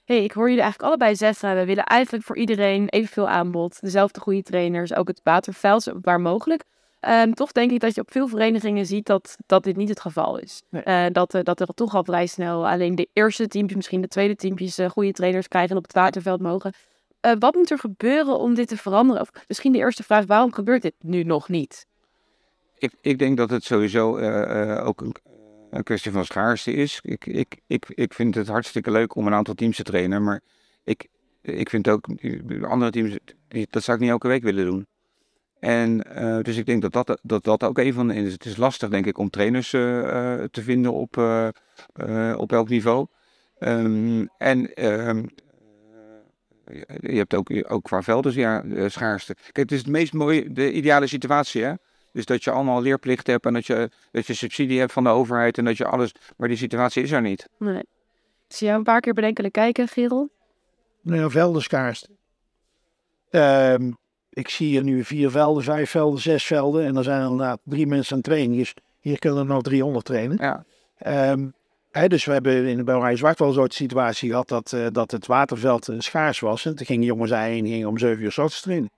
hey, ik hoor jullie eigenlijk allebei zeggen, we willen eigenlijk voor iedereen evenveel aanbod, dezelfde goede trainers, ook het waterveld, waar mogelijk. Ehm, toch denk ik dat je op veel verenigingen ziet dat, dat dit niet het geval is. Nee. Eh, dat, eh, dat er toch al vrij snel alleen de eerste teampjes, misschien de tweede teampjes, eh, goede trainers krijgen en op het waterveld mogen. Eh, wat moet er gebeuren om dit te veranderen? Of misschien de eerste vraag, waarom gebeurt dit nu nog niet? Ik, ik denk dat het sowieso eh, eh, ook een, een kwestie van schaarste is. Ik, ik, ik, ik vind het hartstikke leuk om een aantal teams te trainen, maar ik, ik vind ook andere teams, dat zou ik niet elke week willen doen. En eh, dus ik denk dat dat, dat dat ook een van de is. Het is lastig, denk ik, om trainers eh, eh, te vinden op, eh, eh, op elk niveau. Ehm, en ehm, eh, je hebt ook, ook qua velden ja, eh, schaarste. Kijk, het is het meest mooie, de ideale situatie, hè? Dus dat je allemaal leerplicht hebt en dat je, dat je subsidie hebt van de overheid en dat je alles. Maar die situatie is er niet. Nee. Ik zie jou een paar keer bedenkelijk kijken, Gerald. Nou ja, veldenskaarst. Ik zie hier nu vier velden, vijf velden, zes velden. En er zijn inderdaad drie mensen aan het trainen. Dus hier kunnen er nog 300 trainen. Ja, Ehm, hè, dus we hebben in de België Zwart wel zo'n situatie gehad dat, eh, dat het waterveld eh, schaars was. En toen gingen jongens heen gingen om 7 uur 's ochtends trainen.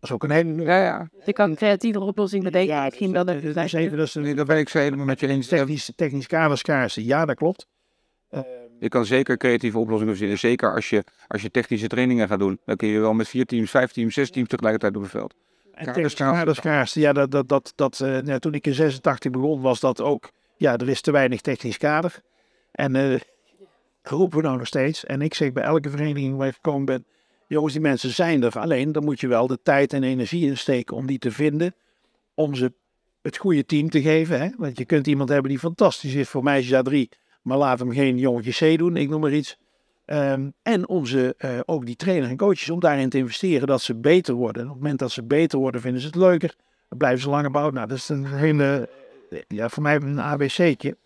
Dat is ook een hele... ja, ja. Je kan een creatievere oplossing bedenken. Ja, misschien dat, wel dat, de dat ben ik zo helemaal met je eens. technisch, technisch kader schaarste. Ja, dat klopt. Je kan zeker creatieve oplossingen verzinnen. Zeker als je, als je technische trainingen gaat doen. Dan kun je wel met vier teams, vijf teams, zes teams tegelijkertijd op het veld. Ja, dat, dat, dat, dat, eh, nou, toen ik in 86 begon, was dat ook, ja, er is te weinig technisch kader. En eh roepen we nou nog steeds. En ik zeg bij elke vereniging waar ik gekomen ben, jongens, die mensen zijn er. Alleen, dan moet je wel de tijd en energie insteken om die te vinden, om ze het goede team te geven. Hè? Want je kunt iemand hebben die fantastisch is voor meisjes A3, maar laat hem geen jongetje C doen, ik noem maar iets. Ehm, en om ze, eh, ook die trainer en coaches, om daarin te investeren dat ze beter worden. En op het moment dat ze beter worden, vinden ze het leuker. Dan blijven ze langer bouwen. Nou, dat is een hele, eh, ja, voor mij een ABC'tje.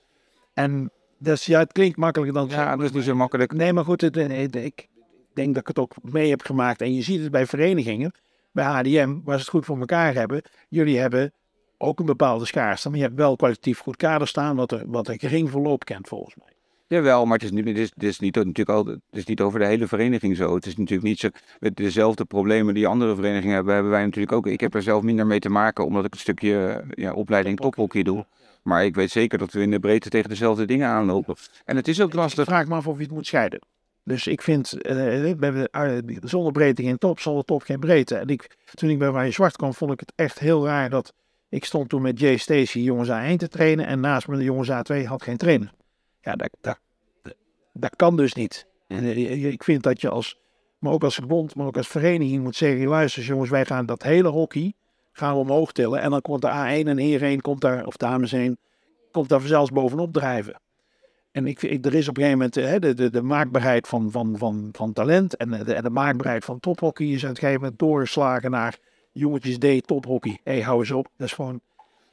En dat is, ja, het klinkt makkelijker dan... Ja, dat is niet zo makkelijk. Nee, maar goed, het, eh, het- ik denk dat ik het ook mee heb gemaakt. En je ziet het bij verenigingen. Bij HDM, waar ze het goed voor elkaar hebben. Jullie hebben ook een bepaalde schaarste. Maar je hebt wel kwalitatief goed kader staan, wat, er, wat een gering verloop kent volgens mij. Jawel, maar het is niet, het is, het is niet, natuurlijk al, het is niet over de hele vereniging zo. Het is natuurlijk niet zo. Met dezelfde problemen die andere verenigingen hebben, hebben wij natuurlijk ook. Ik heb er zelf minder mee te maken, omdat ik een stukje ja, opleiding tophockey doe. Maar ik weet zeker dat we in de breedte tegen dezelfde dingen aanlopen. En het is ook Ik lastig. vraag me af of je het moet scheiden. Dus ik vind, eh, eh, zonder breedte geen top, zonder top geen breedte. En ik, toen ik bij Waar Zwart kwam, vond ik het echt heel raar dat ik stond toen met Jay Stacy jongens A1 te trainen en naast me de jongens A2 had geen trainer. Ja, dat, dat, dat kan dus niet. En eh, ik vind dat je als, maar ook als verbond, maar ook als vereniging moet zeggen, luister jongens, wij gaan dat hele hockey gaan we omhoog tillen. En dan komt de A1 en Heer komt daar, of dames 1, komt daar zelfs bovenop drijven. En ik, ik, er is op een gegeven moment hè, de, de, de maakbaarheid van, van, van, van talent en de, de maakbaarheid van tophockey is op een gegeven moment doorgeslagen naar jongetjes D tophockey. Hé, hey, hou eens op. Dat is gewoon...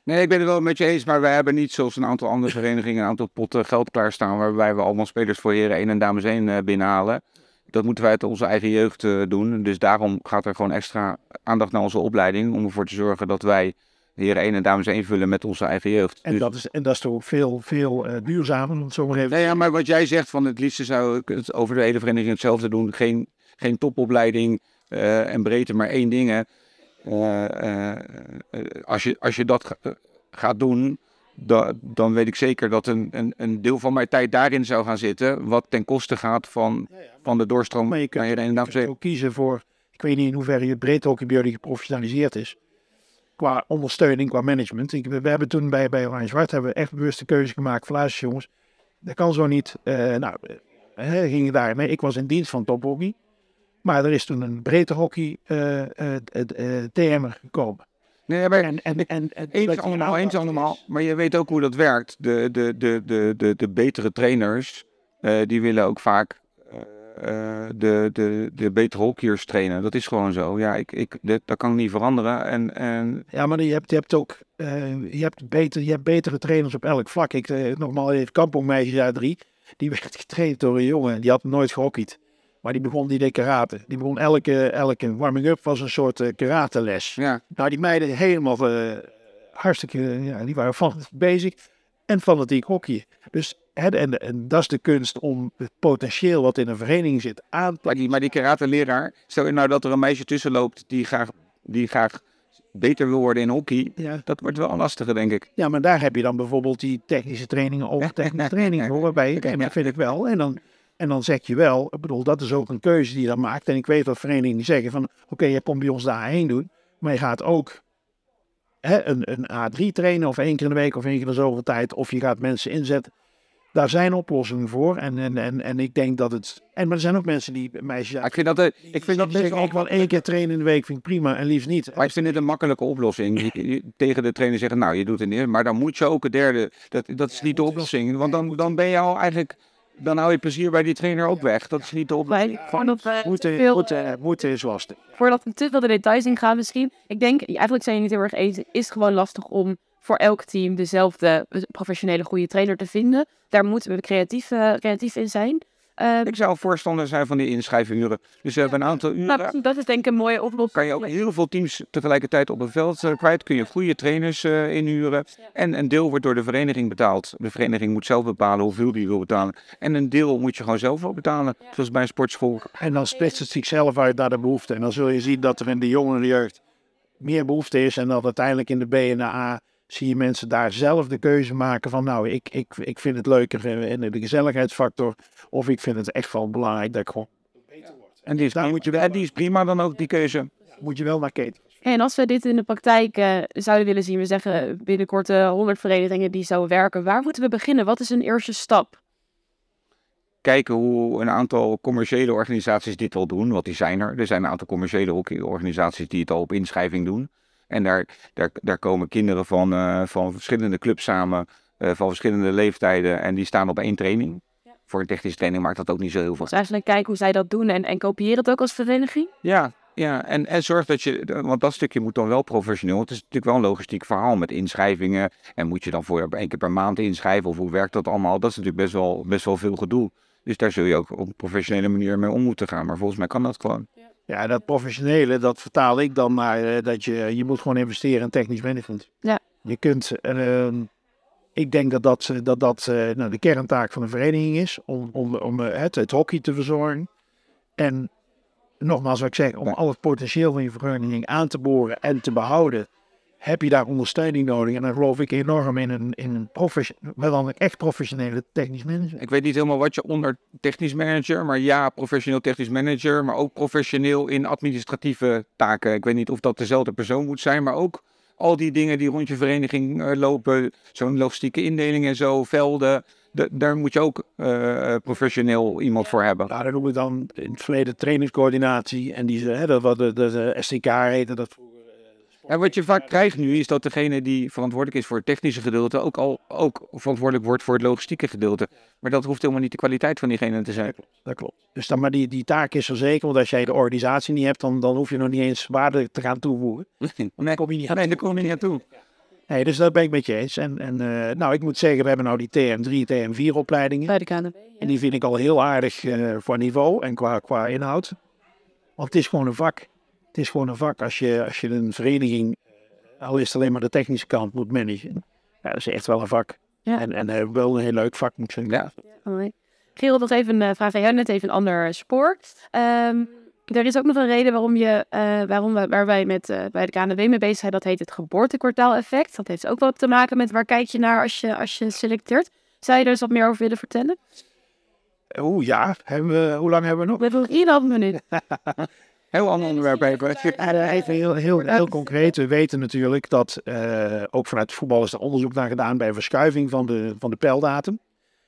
Nee, ik ben het wel met je eens, maar wij hebben niet zoals een aantal andere verenigingen een aantal potten geld klaarstaan waarbij we allemaal spelers voor heren 1 en dames 1 uh, binnenhalen. Dat moeten wij uit onze eigen jeugd uh, doen. Dus daarom gaat er gewoon extra aandacht naar onze opleiding om ervoor te zorgen dat wij heren 1 en dames 1 vullen met onze eigen jeugd. En, dus... dat, is, en dat is toch veel, veel uh, duurzamer, zo maar even nee, ja, maar wat jij zegt van het liefste zou ik het over de hele vereniging hetzelfde doen. Geen, geen topopleiding uh, en breedte, maar één ding. Uh, als, je, als je dat gaat doen, da, dan weet ik zeker dat een, een, een, deel van mijn tijd daarin zou gaan zitten. Wat ten koste gaat van, ja, ja, van de doorstroom maar je kunt, naar je kunt ook kiezen voor, ik weet niet in hoeverre je bij jullie geprofessionaliseerd is qua ondersteuning, qua management. Ik, we, hebben toen bij, bij Oranje Zwart hebben we echt bewust de keuze gemaakt van luister jongens, dat kan zo niet. Uh, nou, uh, ging daar mee. Ik was in dienst van tophockey. Maar er is toen een breedte hockey uh, TM'er gekomen. Nee, maar en, en, en, en eens allemaal, eens allemaal. Maar je weet ook hoe dat werkt. De, de, de, de, de, de betere trainers, die willen ook vaak uh, de, de, de betere hockeyers trainen. Dat is gewoon zo. Ja, ik, ik, dit, dat kan niet veranderen. En, en... Ja, maar je hebt, je hebt ook uh, je hebt beter, je hebt betere trainers op elk vlak. Ik, nogmaals, even kampongmeisjes uit drie. Die werd getraind door een jongen. Die had nooit gehockeyd. Maar die begon die de karate. Die begon elke, elke warming-up was een soort uh, karateles. Ja. Nou, die meiden helemaal hartstikke, ja, die waren van bezig. En fanatiek hockey. Dus en, en, dat is de kunst om het potentieel wat in een vereniging zit aan te... Maar die, maar die karate-leraar, stel je nou dat er een meisje tussen loopt die graag, die graag beter wil worden in hockey, ja. dat wordt wel lastiger, denk ik. Ja, maar daar heb je dan bijvoorbeeld die technische trainingen of technische trainingen voor, waarbij je, ja. dat vind ik wel. En dan, en dan zeg je wel, ik bedoel, dat is ook een keuze die je dan maakt. En ik weet dat verenigingen zeggen van, oké, okay, je komt bij ons daarheen doen, maar je gaat ook hè, een, een A3 trainen of één keer in de week of één keer in de zoveel tijd, of je gaat mensen inzetten daar zijn oplossingen voor. En, en, en, en ik denk dat het. En maar er zijn ook mensen die meisjes. Ik vind dat, ik vind dat best ook wel één keer trainen in de week vind ik prima en liefst niet. Maar ik vind het een makkelijke oplossing. tegen de trainer zeggen, nou, je doet het niet, maar dan moet je ook een derde. Dat, dat is niet de oplossing. Want dan, dan ben je al eigenlijk. Dan hou je plezier bij die trainer ook weg. Dat is niet de oplossing. Voordat we moeten, veel, moeten, moeten is lastig. Voordat we te veel de details in gaan misschien. Ik denk, eigenlijk zijn je niet heel erg eens. Is het gewoon lastig om voor elk team dezelfde professionele goede trainer te vinden. Daar moeten we creatief, uh, creatief in zijn. Uh, ik zou voorstander zijn van die inschrijfuren. Dus we hebben een aantal uren. Nou, dat is denk ik een mooie oplossing. Kan je ook heel veel teams tegelijkertijd op een veld uh, kwijt. Kun je goede trainers uh, inhuren. Ja. En een deel wordt door de vereniging betaald. De vereniging moet zelf bepalen hoeveel die wil betalen. En een deel moet je gewoon zelf wel betalen. Ja. Zoals bij een sportschool. En dan splitst het zichzelf uit naar de behoefte. En dan zul je zien dat er in de jongere jeugd meer behoefte is. En dat uiteindelijk in de B en de A zie je mensen daar zelf de keuze maken van nou, ik, ik, ik vind het leuker in de gezelligheidsfactor. Of ik vind het echt wel belangrijk dat ik gewoon beter word. En die is, daar moet je, en die is prima dan ook, die keuze. Moet je wel naar keten. En als we dit in de praktijk uh, zouden willen zien, we zeggen binnenkort uh, 100 verenigingen die zouden werken. Waar moeten we beginnen? Wat is een eerste stap? Kijken hoe een aantal commerciële organisaties dit al doen, want die zijn er. Er zijn een aantal commerciële organisaties die het al op inschrijving doen. En daar, daar, daar komen kinderen van, uh, van verschillende clubs samen, uh, van verschillende leeftijden. En die staan op één training. Ja. Voor een technische training maakt dat ook niet zo heel veel. Dus eigenlijk kijken hoe zij dat doen en, en kopieer het ook als vereniging? Ja, ja, en, en zorg dat je, want dat stukje moet dan wel professioneel. Het is natuurlijk wel een logistiek verhaal met inschrijvingen. En moet je dan voor één keer per maand inschrijven of hoe werkt dat allemaal? Dat is natuurlijk best wel, best wel veel gedoe. Dus daar zul je ook op een professionele manier mee om moeten gaan. Maar volgens mij kan dat gewoon. Ja. Ja, dat professionele, dat vertaal ik dan naar uh, dat je, je moet gewoon investeren in technisch management. Ja. Je kunt, uh, ik denk dat dat, dat, dat uh, nou, de kerntaak van een vereniging is, om, om, om het, het hockey te verzorgen. En nogmaals wat ik zeg, om al het potentieel van je vereniging aan te boren en te behouden heb je daar ondersteuning nodig. En dan geloof ik enorm in een, in een dan een echt professionele technisch manager. Ik weet niet helemaal wat je onder technisch manager, maar ja, professioneel technisch manager, maar ook professioneel in administratieve taken. Ik weet niet of dat dezelfde persoon moet zijn, maar ook al die dingen die rond je vereniging eh, lopen, zo'n logistieke indeling en zo, velden, da- daar moet je ook eh, professioneel iemand voor hebben. Nou, dat noemen we dan in het verleden trainingscoördinatie. En die, hè, dat wat de, de, de STK heette dat vroeger. En wat je vaak krijgt nu is dat degene die verantwoordelijk is voor het technische gedeelte ook al ook verantwoordelijk wordt voor het logistieke gedeelte. Maar dat hoeft helemaal niet de kwaliteit van diegene te zijn. Dat klopt. Dus dan, maar die, die taak is er zeker, want als jij de organisatie niet hebt, dan, dan hoef je nog niet eens waarde te gaan toevoegen. Nee, kom je niet aan nee daar kom je niet naartoe. Nee, dus dat ben ik met je eens. En, en eh, nou, ik moet zeggen, we hebben nou die TM3, TM4 opleidingen. Bij de KNB. En die vind ik al heel aardig eh, qua niveau en qua, qua inhoud. Want het is gewoon een vak. Het is gewoon een vak. Als je, als je een vereniging, eh, al is het alleen maar de technische kant, moet managen. Ja, dat is echt wel een vak. Ja. En, en eh, wel een heel leuk vak, moet ik zeggen. Ja. Gerald, nog even een vraag aan jou, net even een ander spoor. Ehm, er is ook nog een reden waarom, je, eh, waarom we, waar wij met, eh, bij de KNW mee bezig zijn. Dat heet het geboortekwartaal-effect. Dat heeft ook wel te maken met waar kijk je naar als je, als je selecteert. Zou je er eens wat meer over willen vertellen? Oeh ja, hebben we, hoe lang hebben we nog? We hebben nog 1,5 minuut. Heel ander onderwerp even. Ja, even heel, heel, heel concreet. We weten natuurlijk dat eh, ook vanuit voetbal is er onderzoek naar gedaan bij verschuiving van de, van de pijldatum.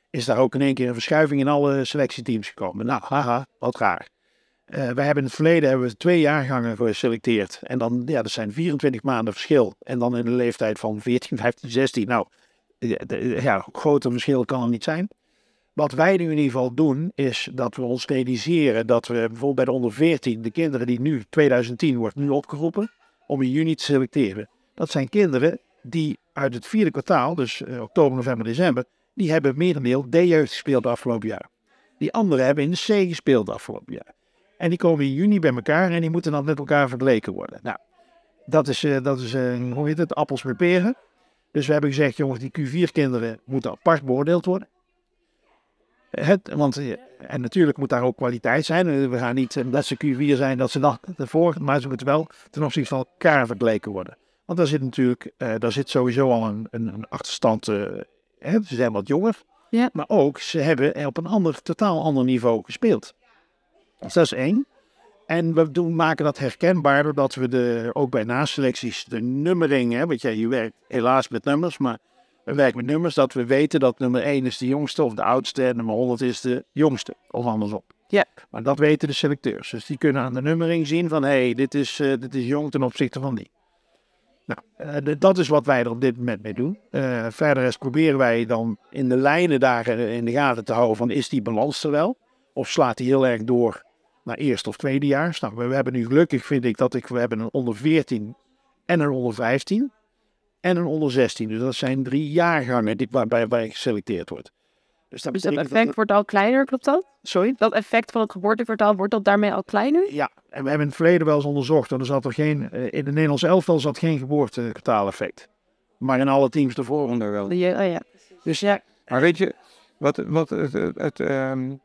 Is daar ook in één keer een verschuiving in alle selectieteams gekomen. Nou, haha, wat raar. Eh, wij hebben in het verleden hebben we twee jaargangen geselecteerd. En dan, ja, dat zijn 24 maanden verschil. En dan in de leeftijd van 14, 15, 16. Nou, ja, groter verschil kan er niet zijn. Wat wij nu in ieder geval doen, is dat we ons realiseren dat we bijvoorbeeld bij de onder 14, de kinderen die nu 2010 wordt nu opgeroepen, om in juni te selecteren. Dat zijn kinderen die uit het vierde kwartaal, dus eh, oktober, november, december, die hebben merendeel D-jeugd gespeeld de afgelopen jaar. Die anderen hebben in C gespeeld de afgelopen jaar. En die komen in juni bij elkaar en die moeten dan met elkaar vergeleken worden. Nou, dat is, eh, dat is eh, hoe heet het, appels met peren. Dus we hebben gezegd, jongens, die Q4-kinderen moeten apart beoordeeld worden. Het, want, eh, en natuurlijk moet daar ook kwaliteit zijn. Eh, We gaan niet, omdat ze Q4 zijn, dat ze dan ervoor, maar ze moeten wel ten opzichte van elkaar vergeleken worden. Want daar zit natuurlijk, eh, daar zit sowieso al een, een, een achterstand. hè, ze zijn wat jonger. Ja. Maar ook, ze hebben op een ander, totaal ander niveau gespeeld. Dus dat is één. En we doen, maken dat herkenbaar doordat we de, ook bij naselecties de nummering, hè, want jij, je werkt helaas met nummers, maar we werken met nummers, dat we weten dat nummer 1 is de jongste of de oudste en nummer 100 is de jongste, of andersom. Ja. Maar dat weten de selecteurs. Dus die kunnen aan de nummering zien van, hé, hey, dit, is, eh, dit is jong ten opzichte van die. Nou, eh, dat is wat wij er op dit moment mee doen. Eh, verder is proberen wij dan in de lijnen daar in de gaten te houden van, is die balans er wel? Of slaat die heel erg door naar eerste of tweede jaar? Nou, we, we hebben nu gelukkig, vind ik, dat ik, we hebben een onder 14 en een onder 15 en een onder 16. Dus dat zijn drie jaargangen die, waarbij waarbij geselecteerd wordt. Dus dat Dus dat effect wordt al kleiner, klopt dat? Sorry? Dat effect van het geboortekwartaal, wordt dat daarmee al kleiner? Ja, en we hebben in het verleden wel eens onderzocht. En er zat er geen, eh, in de Nederlandse elftal zat geen geboortekwartaal-effect. Maar in alle teams ervoor. Onder wel. Je- oh ja. Dus Ja. Maar weet je, wat, wat het, het, het, ehm,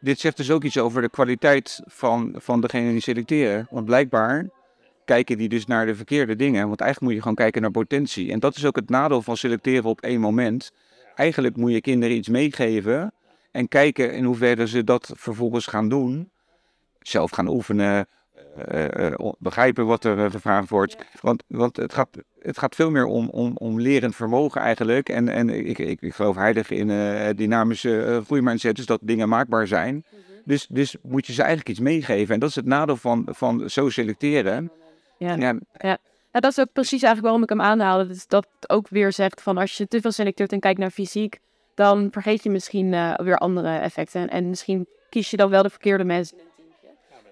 dit zegt dus ook iets over de kwaliteit van, van degene die selecteren. Want blijkbaar kijken die dus naar de verkeerde dingen. Want eigenlijk moet je gewoon kijken naar potentie. En dat is ook het nadeel van selecteren op één moment. Eigenlijk moet je kinderen iets meegeven en kijken in hoeverre ze dat vervolgens gaan doen. Zelf gaan oefenen, eh, eh, on- begrijpen wat er eh, gevraagd wordt. Want, want het, gaat, het gaat veel meer om, om, om lerend vermogen eigenlijk. En, en ik, ik, ik geloof heilig in eh, dynamische uh, groeimindset, dus dat dingen maakbaar zijn. Dus, dus moet je ze eigenlijk iets meegeven. En dat is het nadeel van, van zo selecteren. Ja. Ja, Ja, dat is ook precies eigenlijk waarom ik hem aanhaalde. Dat, is dat het ook weer zegt van als je te veel selecteert en kijkt naar fysiek, dan vergeet je misschien eh, weer andere effecten. En misschien kies je dan wel de verkeerde mensen.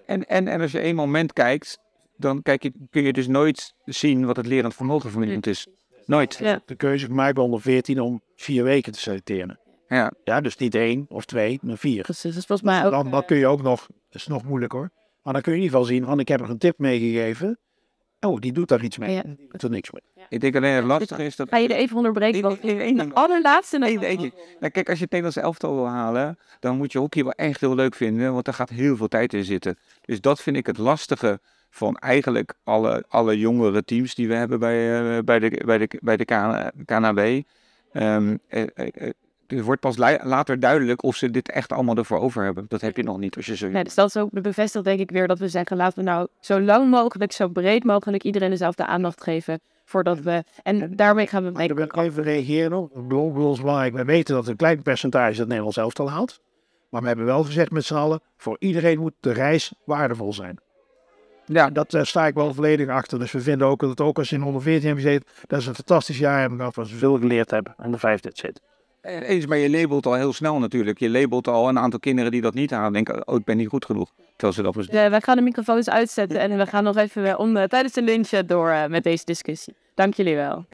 En, en, en als je één moment kijkt, dan kijk je, kun je dus nooit zien wat het lerend vermogen van iemand is. Nooit. Ja. de keuze gemaakt bij onder 14 om vier weken te selecteren. Ja. Ja, dus niet één of twee, maar vier. Precies, dus volgens mij ook. Dan, dan kun je ook nog, dat is nog moeilijk hoor. Maar dan kun je in ieder geval zien, van ik heb er een tip meegegeven. Oh, die doet daar iets mee. Ja. Die doet er niks mee. Ik denk alleen het lastige is dat... Ga je er even onderbreken? Want nee, nee, nee. de allerlaatste. Nee. Nou, kijk, als je het Nederlandse elftal wil halen, dan moet je hockey wel echt heel leuk vinden, want daar gaat heel veel tijd in zitten. Dus dat vind ik het lastige van eigenlijk alle, alle jongere teams die we hebben bij, eh, bij de, bij de, bij de KN KNAB. Ehm, eh, eh, eh, het wordt pas later duidelijk of ze dit echt allemaal ervoor over hebben. Dat heb je nog niet als je zo... Nee, dus dat is ook bevestigd denk ik weer dat we zeggen laten we nou zo lang mogelijk, zo breed mogelijk iedereen dezelfde aandacht geven Voordat we, en daarmee gaan we Maar mee. ik even reageren op. Ik bedoel, belangrijk. We weten dat een klein percentage het Nederlands elftal haalt. Maar we hebben wel gezegd met z'n allen, voor iedereen moet de reis waardevol zijn. Ja, Dat daar sta ik wel volledig achter. Dus we vinden ook dat ook als je in 114 hebben gezeten, dat is een fantastisch jaar hebben gehad, waar ze veel geleerd hebben. En de vijfde zit. Eh, eens, maar je labelt al heel snel natuurlijk. Je labelt al een aantal kinderen die dat niet halen. Denken, oh, ik ben niet goed genoeg. Terwijl ze dat dus... Eh, wij gaan de microfoons uitzetten en we gaan nog even eh, om, eh, tijdens de lunch door met deze discussie. Dank jullie wel.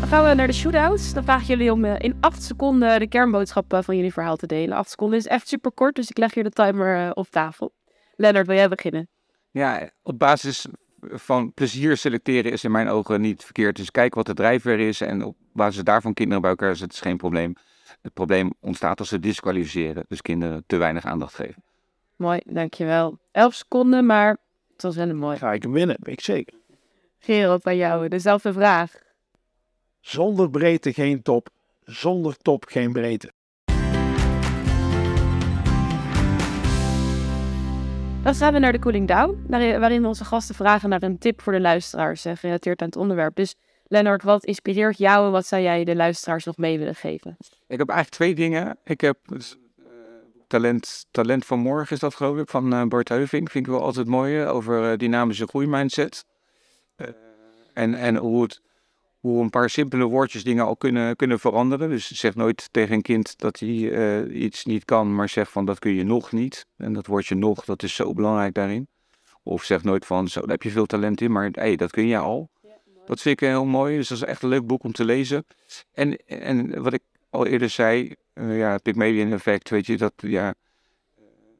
Dan gaan we naar de shootouts. Dan vraag ik jullie om in 8 seconden de kernboodschap eh, van jullie verhaal te delen. 8 seconden is echt super kort, dus ik leg hier de timer op tafel. Lennart, wil jij beginnen? Ja, op basis van plezier selecteren is in mijn ogen niet verkeerd. Dus kijk wat de drijfveer is en op basis daarvan kinderen bij elkaar zetten is geen probleem. Het probleem ontstaat als ze disqualificeren. Dus kinderen te weinig aandacht geven. Mooi, dankjewel. 11 seconden, maar het was wel een mooi. Ga ik hem winnen, weet ik zeker. Gerald, bij jou dezelfde vraag. Zonder breedte geen top. Zonder top geen breedte. Dan gaan we naar de cooling down, waarin we onze gasten vragen naar een tip voor de luisteraars, eh, gerelateerd aan het onderwerp. Dus Lennart, wat inspireert jou en wat zou jij de luisteraars nog mee willen geven? Ik heb eigenlijk twee dingen. Ik heb dus, eh, talent, talent van morgen is dat geloof ik, van eh, Bart Heuving. Vind ik wel altijd mooi, over dynamische groeimindset. En en hoe, het, hoe een paar simpele woordjes dingen al kunnen, kunnen veranderen. Dus zeg nooit tegen een kind dat hij eh, iets niet kan, maar zeg van dat kun je nog niet. En dat woordje nog, dat is zo belangrijk daarin. Of zeg nooit van, zo, daar heb je veel talent in, maar hey, dat kun je al. Dat vind ik heel mooi, dus dat is echt een leuk boek om te lezen. En, en wat ik al eerder zei, eh, ja, Pygmalion effect, weet je, dat ja,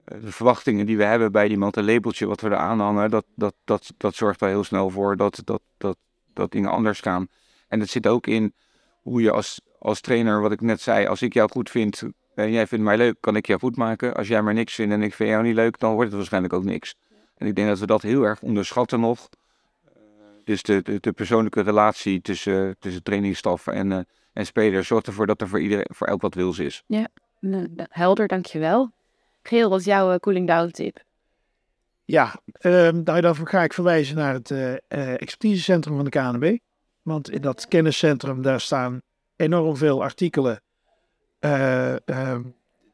eh, de verwachtingen die we hebben bij iemand, een labeltje wat we er aanhangen, dat, dat, dat, dat zorgt wel heel snel voor dat, dat, dat, dat dingen anders gaan. En het zit ook in hoe je als, als trainer, wat ik net zei, als ik jou goed vind en jij vindt mij leuk, kan ik jou goed maken. Als jij maar niks vindt en ik vind jou niet leuk, dan wordt het waarschijnlijk ook niks. En ik denk dat we dat heel erg onderschatten nog. Dus de, de, de persoonlijke relatie tussen, tussen trainingsstaf en, eh, en speler zorgt ervoor dat er voor, iedereen, voor elk wat wils is. Nou, helder, dankjewel. Gerald, wat is jouw eh, cooling down tip? Ja, ehm, nou, daarvoor ga ik verwijzen naar het eh, eh, expertisecentrum van de KNB. Want in dat kenniscentrum daar staan enorm veel artikelen eh, ehm,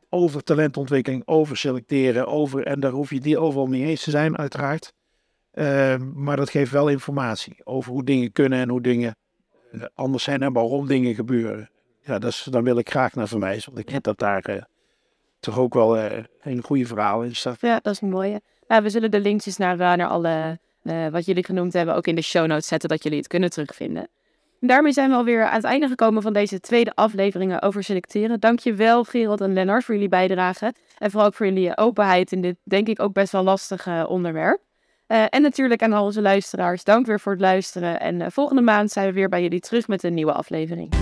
over talentontwikkeling, over selecteren, over, en daar hoef je die overal mee eens te zijn, uiteraard. Ehm, maar dat geeft wel informatie over hoe dingen kunnen en hoe dingen eh, anders zijn en waarom dingen gebeuren. Ja, dat is, daar wil ik graag naar verwijzen, want ik denk dat daar eh, toch ook wel een goede verhaal in staat. Ja, dat is een mooie. Nou, we zullen de linkjes naar, naar alle eh, wat jullie genoemd hebben ook in de show notes zetten, dat jullie het kunnen terugvinden. En daarmee zijn we alweer aan het einde gekomen van deze tweede aflevering over selecteren. Dankjewel Gerald en Lennart voor jullie bijdrage. En vooral ook voor jullie openheid in dit, denk ik, ook best wel lastige onderwerp. Eh, en natuurlijk aan al onze luisteraars, dank weer voor het luisteren. En eh, volgende maand zijn we weer bij jullie terug met een nieuwe aflevering.